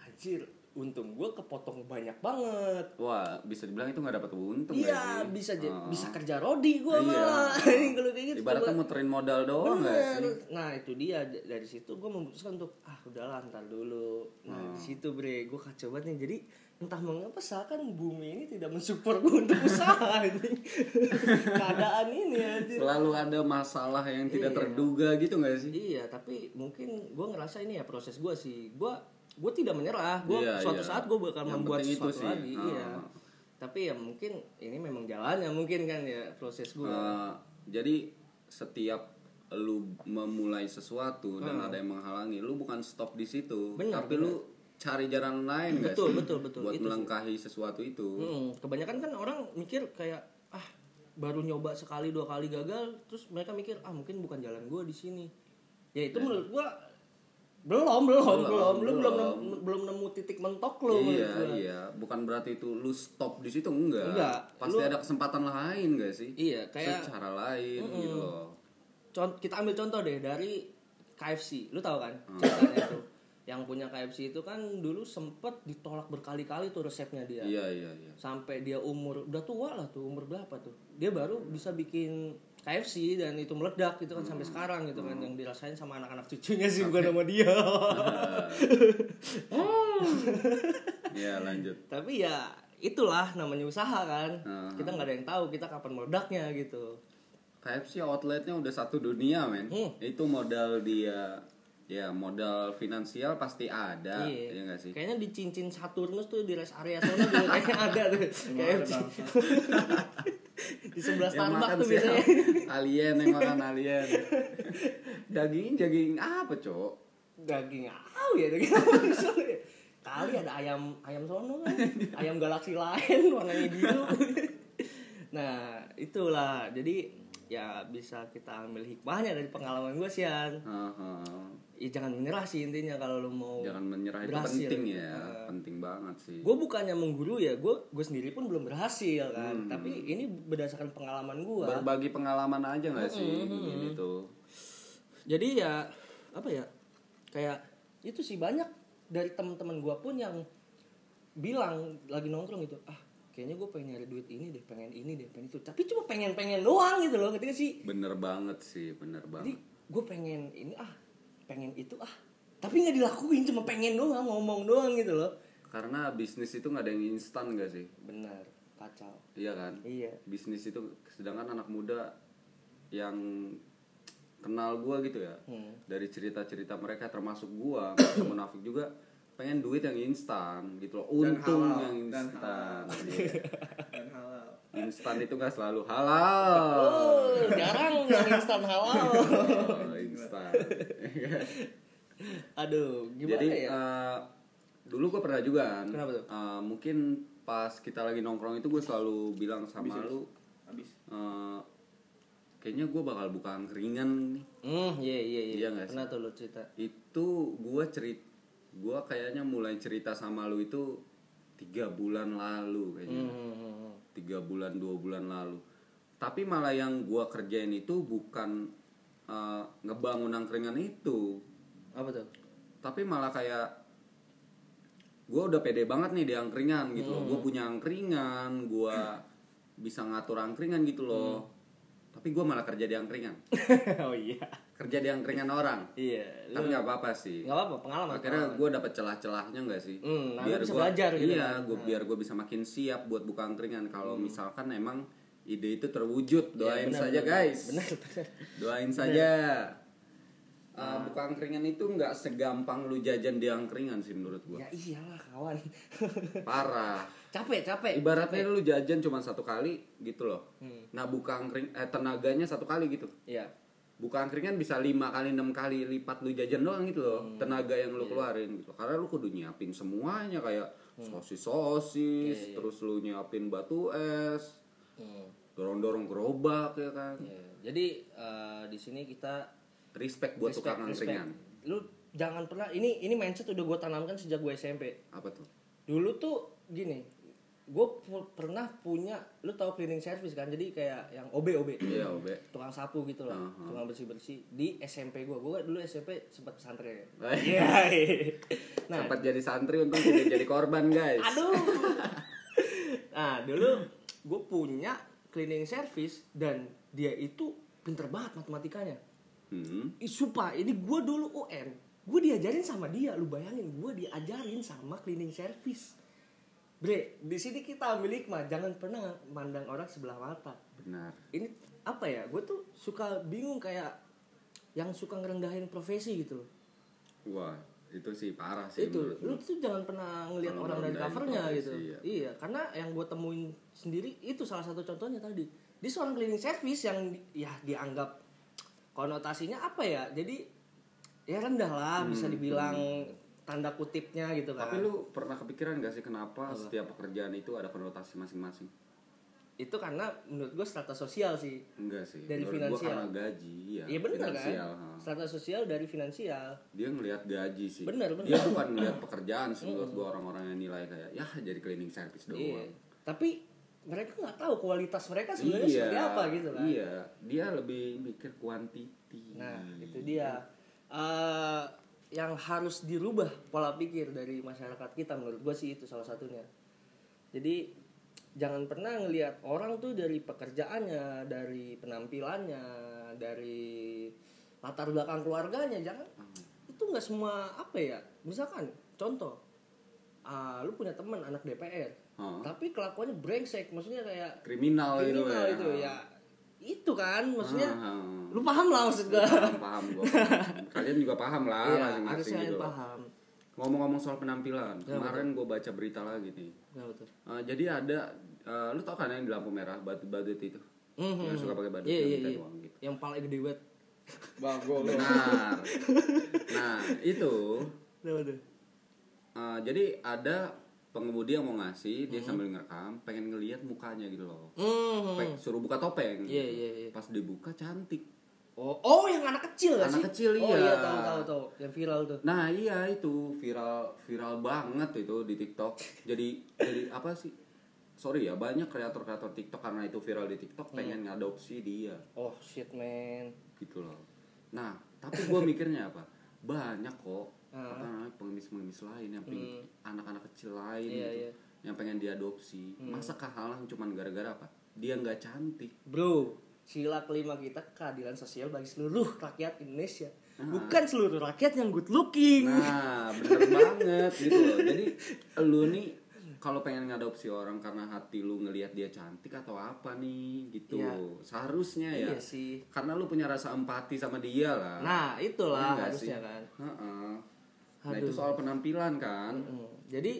anjir, untung gue kepotong banyak banget. Wah, bisa dibilang itu nggak dapat untung Iya, bisa Ah. bisa kerja rodi gue Iya. malah. Kalau kayak gitu. Ibaratnya muterin modal doang nggak Bener. sih? Nah itu dia dari situ gue memutuskan untuk ah udahlah ntar dulu. Nah Hmm. di situ bre gue kacau banget nih. Jadi entah mengapa seakan bumi ini tidak mensupport gue untuk usaha ini. Keadaan ini anjir. Selalu ada masalah yang tidak Iya. terduga gitu nggak sih? Iya, tapi mungkin gue ngerasa ini ya proses gue sih. Gue gue tidak menyerah. Gue Iya, suatu iya. saat gue bakal Yang membuat itu sesuatu sih. lagi. Ah. Iya. Tapi ya mungkin ini memang jalannya mungkin kan ya proses gue. Eh, jadi setiap lu memulai sesuatu dan ada yang menghalangi, lu bukan stop di situ, Hmm. Benar, tapi lu cari jalan lain Betul, sih? betul, betul. Buat Itu sih. melangkahi sesuatu itu. Mm, kebanyakan kan orang mikir kayak ah baru nyoba sekali dua kali gagal, terus mereka mikir ah mungkin bukan jalan gue di sini. Ya itu menurut gue belum belum Belum, belum belum belum belum. nemu, titik mentok lo iya, iya. Bukan berarti itu lu stop di situ enggak. Enggak. Pasti Lu- ada kesempatan lain gak sih? Iya, kayak Secara lain gitu loh. Cont- kita ambil contoh deh dari KFC lu tahu kan Hmm. ceritanya itu yang punya KFC itu kan dulu sempet ditolak berkali-kali tuh resepnya dia Iya, iya, iya. sampai dia umur udah tua lah tuh umur berapa tuh dia baru bisa bikin KFC dan itu meledak gitu kan Hmm. sampai sekarang gitu kan yang dirasain sama anak-anak cucunya sih bukan sama dia Iya, lanjut. tapi ya itulah namanya usaha kan Hmm. kita nggak ada yang tahu kita kapan meledaknya gitu KFC outletnya udah satu dunia men Hmm. itu modal dia ya modal finansial pasti ada Iya. ya nggak sih Kayaknya di cincin Saturnus tuh di rest area sana juga kayaknya ada tuh. KFC. Di sebelah Starbucks tuh biasanya. alien yang makan alien daging daging apa cok Daging apa ya daging apa misalnya? Kali ada ayam ayam sono kan. Ayam galaksi lain warnanya biru. nah, itulah. Jadi ya bisa kita ambil hikmahnya dari pengalaman gue sih Yan. Heeh. Ya, jangan menyerah sih intinya kalau lu mau jangan menyerah itu berhasil. penting ya Nah. penting banget sih. Gue bukannya mengguru ya gue gue sendiri pun belum berhasil kan. Tapi ini berdasarkan pengalaman gue berbagi pengalaman aja nggak sih begini tuh jadi ya apa ya kayak itu sih banyak dari teman-teman gue pun yang bilang lagi nongkrong gitu ah kayaknya gue pengen nyari duit ini deh pengen ini deh pengen itu. Tapi cuma pengen pengen doang gitu loh ketika sih? Bener banget sih bener jadi banget. gue pengen ini ah pengen itu ah tapi nggak dilakuin cuma pengen doang ngomong doang gitu loh karena bisnis itu nggak ada yang instan gak sih benar kacau iya kan iya bisnis itu sedangkan anak muda yang kenal gua gitu ya Hmm. dari cerita-cerita mereka termasuk gua merasa munafik juga pengen duit yang instan gitu loh untung halal. yang Dan instan Iya. Dan halal. instan itu nggak selalu halal Oh, jarang yang instan halal. Instan Aduh, gimana jadi ya? eh, dulu gua pernah juga kan Kenapa tuh? eh, mungkin pas kita lagi nongkrong itu gue selalu bilang sama lu Habis. eh, kayaknya gue bakal buka angkringan nih Hmm, iya iya iya. Iya nggak sih? Pernah tuh lo cerita. itu gue cerit gue kayaknya mulai cerita sama lu itu tiga bulan lalu kayaknya Hmm, hmm, hmm, hmm. tiga bulan dua bulan lalu tapi malah yang gue kerjain itu bukan eh, ngebangun angkringan itu. Apa tuh? tapi malah kayak gue udah pede banget nih di angkringan gitu loh. Gue punya angkringan gue bisa ngatur angkringan gitu loh. Tapi gue malah kerja di angkringan. Oh iya. kerja di angkringan orang. Iya. tapi nggak apa-apa sih. Enggak apa-apa, pengalaman. akhirnya gue dapet celah-celahnya nggak sih? Hmm, nah, lu bisa gua- belajar gitu iya kan. gua, biar gue bisa makin siap buat buka angkringan. Kalau misalkan emang ide itu terwujud doain Iya, benar, saja benar. guys Benar, benar. doain saja Uh, buka angkringan itu nggak segampang lu jajan di angkringan sih menurut gue Ya iyalah kawan. parah capek, capek. ibaratnya lu jajan cuma satu kali gitu loh Hmm. nah buka angkring eh tenaganya satu kali gitu Iya. buka angkringan bisa lima kali enam kali lipat lu jajan doang gitu loh Hmm. tenaga yang Iya. lu keluarin gitu karena lu kudu nyiapin semuanya kayak Hmm. sosis sosis Iya, iya. terus lu nyiapin batu es Hmm. dorong dorong gerobak ya kan Iya. Jadi eh, di sini kita respect buat respect, tukang respect. angkringan Lu jangan pernah ini ini mindset udah gue tanamkan sejak gue SMP. apa tuh dulu tuh gini gue pernah punya lu tahu cleaning service kan jadi kayak yang OB OB iya obe tukang sapu gitu lah Uh-huh. tukang bersih bersih di SMP gue gue dulu SMP sempat pesantren Eh. Iya. nah sempat jadi santri untung tidak jadi korban guys aduh nah dulu gue punya cleaning service dan dia itu pinter banget matematikanya. Hmm. Ih, sumpah ini gue dulu UN gue diajarin sama dia lu bayangin gue diajarin sama cleaning service. Bre di sini kita ambil hikmah jangan pernah mandang orang sebelah mata. Benar. Ini apa ya gue tuh suka bingung kayak yang suka ngerendahin profesi gitu wah itu sih parah sih itu lu tuh jangan pernah ngelihat orang dari covernya gitu. iya. iya karena yang gue temuin sendiri itu salah satu contohnya tadi. Dia seorang cleaning service yang di- ya dianggap konotasinya apa ya? Jadi ya rendah lah bisa dibilang tanda kutipnya gitu kan. Hmm, tapi lu pernah kepikiran gak sih kenapa setiap pekerjaan itu ada konotasi masing-masing itu karena menurut gue strata sosial sih enggak sih Dari menurut gua finansial. karena gaji ya Iya benar kan ha. strata sosial dari finansial dia ngelihat gaji sih Bener, bener. dia bukan ngelihat pekerjaan sih menurut gua orang-orang yang nilai kayak ya jadi cleaning service doang iya tapi mereka nggak tahu kualitas mereka sebenarnya seperti apa gitu kan iya dia lebih mikir kuantiti Nah, itu dia. Eh, yang harus dirubah pola pikir dari masyarakat kita menurut gue sih itu salah satunya. Jadi jangan pernah ngelihat orang tuh dari pekerjaannya, dari penampilannya, dari latar belakang keluarganya, jangan. Itu nggak semua apa ya. Misalkan contoh, ah, lu punya teman anak DPR, Hah. tapi kelakuannya brengsek, maksudnya kayak kriminal, gitu kriminal ya. itu ya. Itu kan maksudnya ah. lu paham lah maksud gue paham paham gua. Kalian juga paham lah iya masing-masing harusnya gitu paham. Ngomong-ngomong soal penampilan Ya, kemarin gue baca berita lagi nih Eh, jadi ada eh, lu tau kan yang di lampu merah badut badut itu Mhm. yang suka pakai badut Iya yang minta iya. uang gitu Yang paling gede banget. Bagus benar nah itu eh, jadi ada pengemudi yang mau ngasih Hmm. dia sambil ngerekam pengen ngelihat mukanya gitu loh Mhm. Pe- suruh buka topeng Iya iya iya. pas dibuka cantik Oh, oh yang anak kecil Anak sih? kecil, Oh iya. iya tahu tahu tahu. Yang viral tuh. Nah iya itu viral viral banget itu di TikTok. Jadi jadi apa sih? Sorry ya banyak kreator-kreator TikTok karena itu viral di TikTok Hmm. pengen ngadopsi dia Oh shit man. gitu loh. Nah tapi gue mikirnya apa? Banyak kok Ah. apa namanya pengemis-pengemis lain yang pengen anak-anak kecil lain Iya, gitu, iya. yang pengen diadopsi. Masa kehalang cuman gara-gara apa? Dia nggak cantik. Bro, sila kelima kita keadilan sosial bagi seluruh rakyat Indonesia. Ah. Bukan seluruh rakyat yang good looking. Nah, bener banget gitu loh. Jadi lu nih kalau pengen ngadopsi orang karena hati lu ngelihat dia cantik atau apa nih gitu. Iya. Seharusnya ya. Iya sih. Karena lu punya rasa empati sama dia lah. Nah, itulah Iya nggak harusnya sih? kan. Heeh. Nah, Aduh. itu soal penampilan kan. Mm. Jadi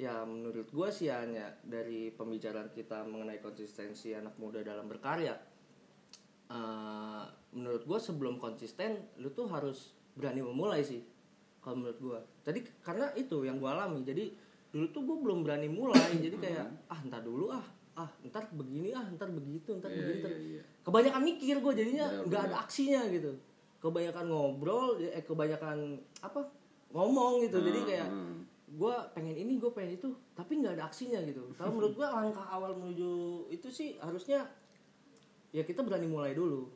ya menurut gua sih hanya dari pembicaraan kita mengenai konsistensi anak muda dalam berkarya eh, menurut gua sebelum konsisten lu tuh harus berani memulai sih kalau menurut gua. Tadi karena itu yang gua alami. Jadi dulu tuh gua belum berani mulai. Jadi kayak ah ntar dulu ah ah ntar begini ah ntar begitu ntar Iya, begini ntar iya, iya. kebanyakan mikir gue jadinya nggak ada aksinya gitu. Kebanyakan ngobrol eh kebanyakan apa ngomong gitu. Jadi Hmm, kayak hmm. gue pengen ini gue pengen itu tapi nggak ada aksinya gitu. Kalau menurut gue langkah awal menuju itu sih harusnya ya kita berani mulai dulu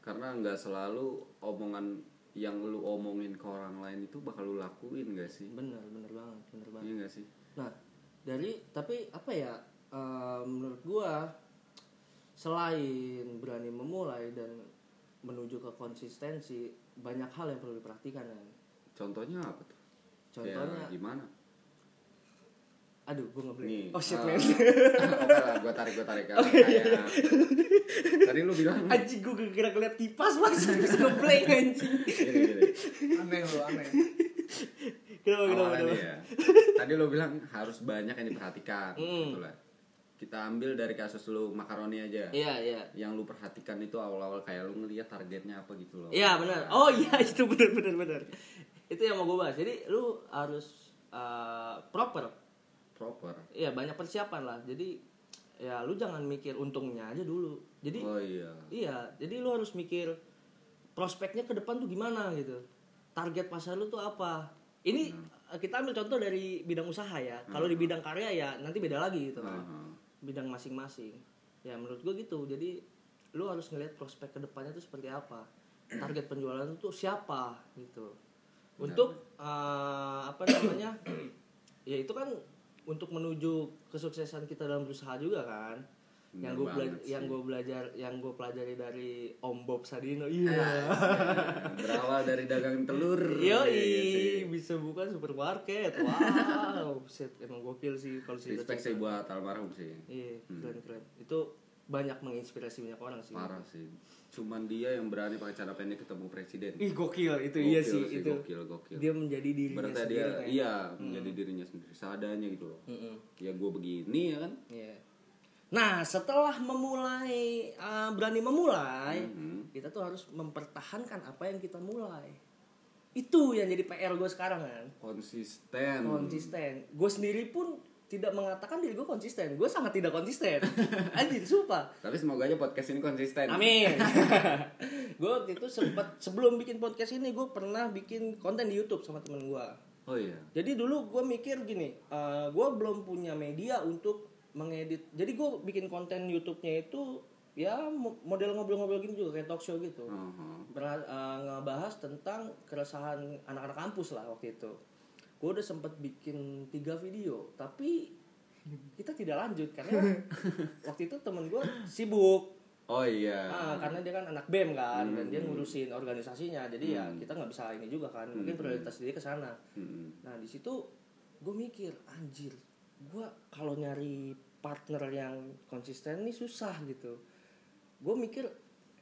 Karena nggak selalu omongan yang lu omongin ke orang lain itu bakal lu lakuin gak sih? bener bener banget bener banget Iya gak sih? nah dari tapi apa ya eh, menurut gue selain berani memulai dan menuju ke konsistensi banyak hal yang perlu diperhatikan kan Contohnya apa tuh? contohnya Kayak gimana? Aduh gue ngeblank Nih. oh shit ah, man Oke lah, gue tarik, gue tarik. Oh, iya, Kayak tadi lu bilang anjing gue kira ngeliat kipas mas bisa ngeblank anjing gini, gini. Aneh lo, aneh. kenapa kenapa Awalnya kenapa ya. Tadi lu bilang harus banyak yang diperhatikan, gitu lah. Kita ambil dari kasus lu makaroni aja. iya iya Yang lu perhatikan itu awal-awal kayak lu ngeliat targetnya apa gitu loh. iya benar oh iya itu benar benar benar itu yang mau gue bahas jadi lu harus uh, proper Proper. iya banyak persiapan lah jadi ya lu jangan mikir untungnya aja dulu jadi Oh iya. Iya, jadi lu harus mikir prospeknya ke depan tuh gimana gitu. Target pasar lu tuh apa? Ini eh, kita ambil contoh dari bidang usaha ya. Kalau di bidang karya ya nanti beda lagi gitu kan. Aha. Bidang masing-masing. Ya menurut gue gitu. Jadi lu harus ngelihat prospek ke depannya tuh seperti apa. Target penjualan tuh siapa gitu. Untuk eh, apa namanya? ya itu kan untuk menuju kesuksesan kita dalam berusaha juga kan yang gue banget yang gue belajar yang gue pelajari dari Om Bob Sadino iya Berawal dari dagang telur. Yo Iya sih. bisa buka supermarket wow shit emang gokil sih kalau sih Respect sih buat almarhum sih. iya keren keren itu banyak menginspirasi banyak orang sih Parah sih. Cuman dia yang berani pakai celana pendek ketemu presiden. ih gokil itu iya Gokil sih, itu Gokil, gokil. dia menjadi dirinya Berarti sendiri dia kan. iya menjadi dirinya sendiri seadanya gitu loh. Mm-mm. Ya gue begini ya kan. Iya. Nah, setelah memulai uh, berani memulai, Mhm. kita tuh harus mempertahankan apa yang kita mulai. Itu yang jadi PR gue sekarang kan. Konsisten. Konsisten. Gue sendiri pun tidak mengatakan diri gue konsisten. Gue sangat tidak konsisten. Anjir, sumpah. Tapi semoga aja podcast ini konsisten. Amin. gue waktu itu sempat sebelum bikin podcast ini gue pernah bikin konten di YouTube sama temen gue. Oh iya. Jadi dulu gue mikir gini, eh, gue belum punya media untuk mengedit. Jadi gue bikin konten YouTube-nya itu ya mo- model ngobrol-ngobrol gini juga kayak talk show gitu. Aha. Ber- eh, ngebahas tentang keresahan anak-anak kampus lah waktu itu. Gue udah sempet bikin tiga video, tapi kita tidak lanjut karena waktu itu temen gue sibuk. Oh iya. Ah, karena dia kan anak BEM kan dan dia ngurusin organisasinya. Jadi ya kita nggak bisa ini juga kan. Mungkin prioritas dia ke sana. Mm-mm. Nah di situ gue mikir anjir, gue kalau nyari partner yang konsisten nih susah gitu. Gue mikir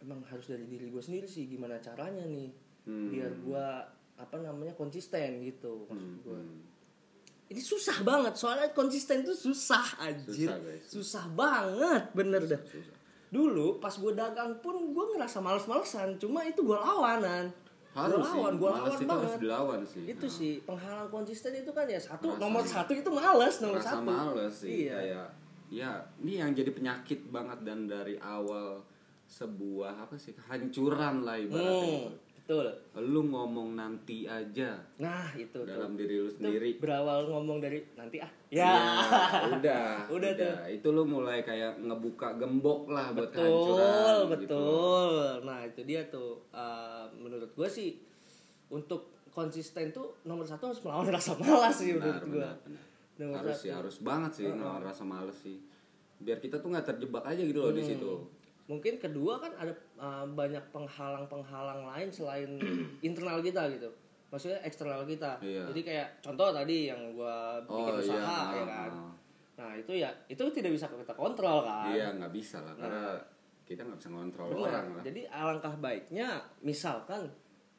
emang harus dari diri gue sendiri sih gimana caranya nih Hmm. biar gue apa namanya konsisten gitu maksud Hmm, gue hmm. ini susah banget soalnya konsisten tuh susah anjir Susah, guys. susah banget bener dah Susah. dulu pas gue dagang pun gue ngerasa males-malesan cuma itu gue lawanan Harus sih. lawan gue lawan itu banget harus dilawan sih. itu Nah. sih penghalang konsisten itu kan ya satu Rasa- nomor satu itu males nomor rasa satu males sih iya kayak ya ini yang jadi penyakit banget dan dari awal sebuah apa sih kehancuran lah ibaratnya hmm, betul lu ngomong nanti aja nah itu tuh. dalam diri lu Itu sendiri berawal ngomong dari nanti ah ya ya udah Udah tuh. itu lu mulai kayak ngebuka gembok lah buat betul kehancuran gitu. betul nah itu dia tuh Uh, menurut gue sih untuk konsisten tuh nomor satu harus melawan rasa malas sih benar menurut gue benar. Nomor harus satu. sih harus banget sih ngelawan rasa males sih biar kita tuh nggak terjebak aja gitu loh di Hmm. situ mungkin kedua kan ada uh, banyak penghalang-penghalang lain selain internal kita gitu maksudnya eksternal kita Iya. jadi kayak contoh tadi yang gua bikin oh usaha iya ya ah, kan ah. nah itu ya itu tidak bisa kita kontrol kan iya nggak bisa lah karena kita nggak bisa ngontrol Benar. orang lah Jadi alangkah baiknya misalkan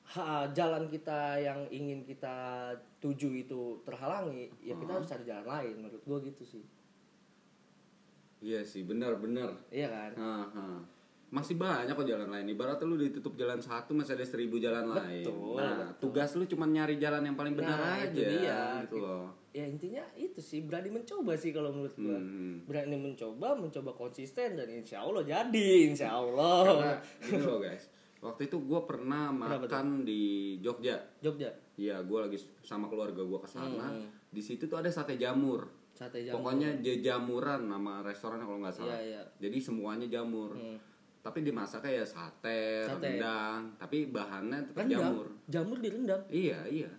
ha, jalan kita yang ingin kita tuju itu terhalangi, ya kita harus cari jalan lain. Menurut gua gitu sih. Iya sih benar benar Iya kan? Ah, ah. masih banyak kok jalan lain ibaratnya lu ditutup jalan satu masih ada seribu jalan lain Betul, nah betul. tugas lu cuma nyari jalan yang paling benar Nah, aja dia. gitu loh Ya intinya itu sih berani mencoba sih kalau menurut gua. Hmm. Berani mencoba, mencoba konsisten dan insya Allah jadi, insya karena Allah. gini loh guys waktu itu gue pernah makan di Jogja Jogja, Iya, gue lagi sama keluarga gue ke sana. Hmm. Di situ tuh ada sate jamur. Sate jamur. Pokoknya je- jamuran nama restoran kalau nggak salah. Iya, iya. Jadi semuanya jamur. Hmm. Tapi dimasaknya ya sate, Sate. rendang, tapi bahannya tetap rendang, jamur. jamur direndam. Iya, iya.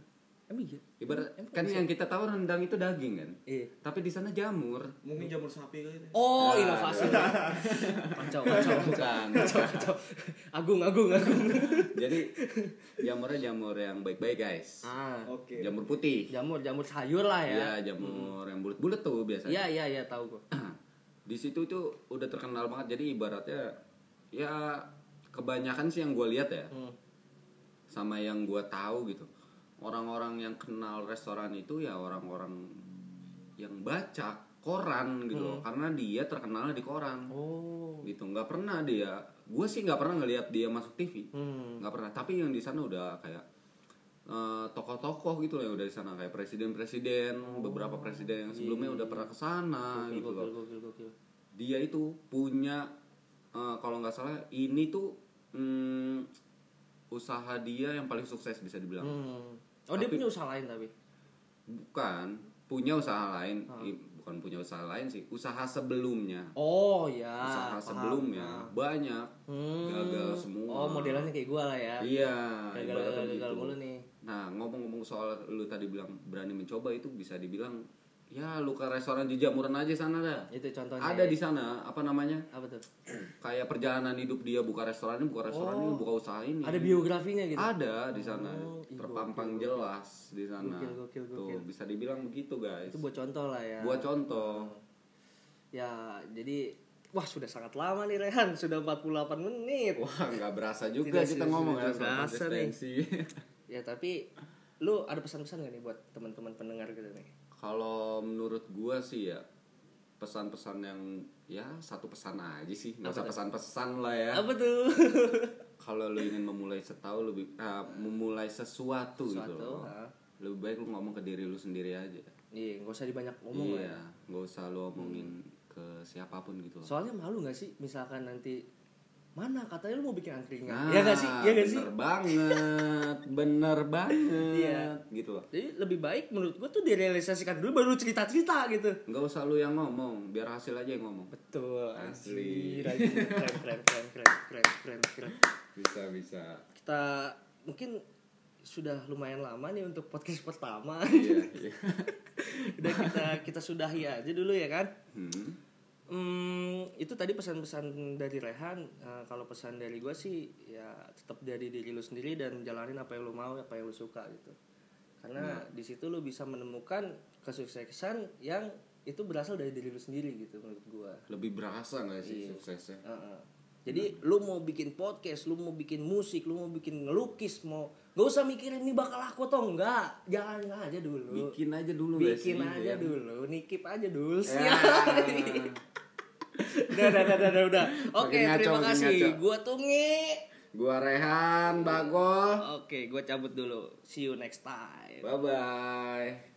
Emang iya? Ibarat Emang kan yang kita tahu rendang itu daging kan. Iya. Tapi di sana jamur. Mungkin jamur sapi kali itu. Oh, Nah. inovasi. kacau, kacau, Bukan. kacau, kacau. Agung, agung, agung. Jadi jamurnya jamur yang baik-baik guys. Ah, Oke. Jamur putih. jamur, jamur sayur lah ya. Iya, jamur yang bulat-bulat tuh biasanya. Iya, iya, iya, tahu gua. di situ itu udah terkenal banget jadi ibaratnya ya kebanyakan sih yang gue lihat ya Hmm. sama yang gue tahu gitu orang-orang yang kenal restoran itu ya orang-orang yang baca koran gitu loh. Karena dia terkenal di koran. Oh. gitu. Nggak pernah dia gue sih nggak pernah ngelihat dia masuk TV Hmm. nggak pernah. Tapi yang di sana udah kayak eh, tokoh-tokoh gitu loh yang udah di sana. Kayak presiden-presiden beberapa presiden yang sebelumnya udah pernah ke sana Gokil, gitu loh. gokil, gokil, gokil. dia itu punya eh, kalau nggak salah ini tuh hmm, usaha dia yang paling sukses bisa dibilang. Hmm. Oh, dia Tapi- punya usaha lain tapi. bukan punya usaha lain I- bukan punya usaha lain sih usaha sebelumnya Oh, ya. usaha paham. sebelumnya banyak Hmm. gagal semua Oh, modelannya kayak gua lah ya. iya Gagal, gagal, gagal begitu. mulu nih. nah ngomong-ngomong soal lu tadi bilang berani mencoba itu bisa dibilang ya lu ke restoran di jamuran aja sana dah Itu contohnya. ada di sana apa namanya apa tuh? kayak perjalanan hidup dia buka restoran ini buka restoran ini buka usaha ini Oh. Ada biografinya gitu. ada di sana Oh, terpampang jelas di sana Gokil, gokil, tuh gokil. bisa dibilang begitu guys Itu buat contoh lah ya. buat contoh Ya, jadi wah sudah sangat lama nih Rehan, sudah 48 menit. wah nggak berasa juga Tidak kita ngomong tidak ya soal konsistensi Ya, tapi lu ada pesan-pesan gak nih buat teman-teman pendengar gitu nih? Kalau menurut gua sih ya pesan-pesan yang ya satu pesan aja sih nggak usah pesan-pesan lah ya Apa tuh? kalau lu ingin memulai setahu lebih ah, memulai sesuatu, gitu Sesuatu, loh ah. lebih baik lu ngomong ke diri lu sendiri aja Iya, nggak usah dibanyak ngomong ya. iya nggak usah lu omongin ke siapa pun gitu loh Soalnya malu gak sih misalkan nanti mana katanya lu mau bikin angkringan? Nah, ya gak sih? Ya gak sih? Bener banget, bener banget, Iya. gitu loh. Jadi lebih baik menurut gua tuh direalisasikan dulu baru cerita-cerita gitu. Nggak usah lu yang ngomong, biar hasil aja yang ngomong. Betul. Asli. Keren, keren, keren, keren, keren, keren, keren. Bisa bisa. Kita mungkin sudah lumayan lama nih untuk podcast pertama. iya, iya. Udah kita kita sudahi aja dulu ya kan. Hmm. Hmm, itu tadi pesan-pesan dari Rehan. Eh, kalau pesan dari gue sih ya tetap dari diri lu sendiri dan jalanin apa yang lu mau, apa yang lu suka gitu. Karena di situ lu bisa menemukan kesuksesan yang itu berasal dari diri lu sendiri gitu menurut gue. Lebih berasa nggak sih Iya. suksesnya? Heeh. Jadi lu mau bikin podcast, lu mau bikin musik, lu mau bikin ngelukis, mau gak usah mikirin ini bakal laku atau enggak. Jalan aja dulu. bikin aja dulu Bikin aja ya? dulu, nikip aja dulu. Ya. udah, udah, udah, udah, udah. Oke, ngaco, terima kasih. ngaco. Gua Tungi. Gua Rehan, Bagol. Oke, gua cabut dulu. See you next time. Bye bye.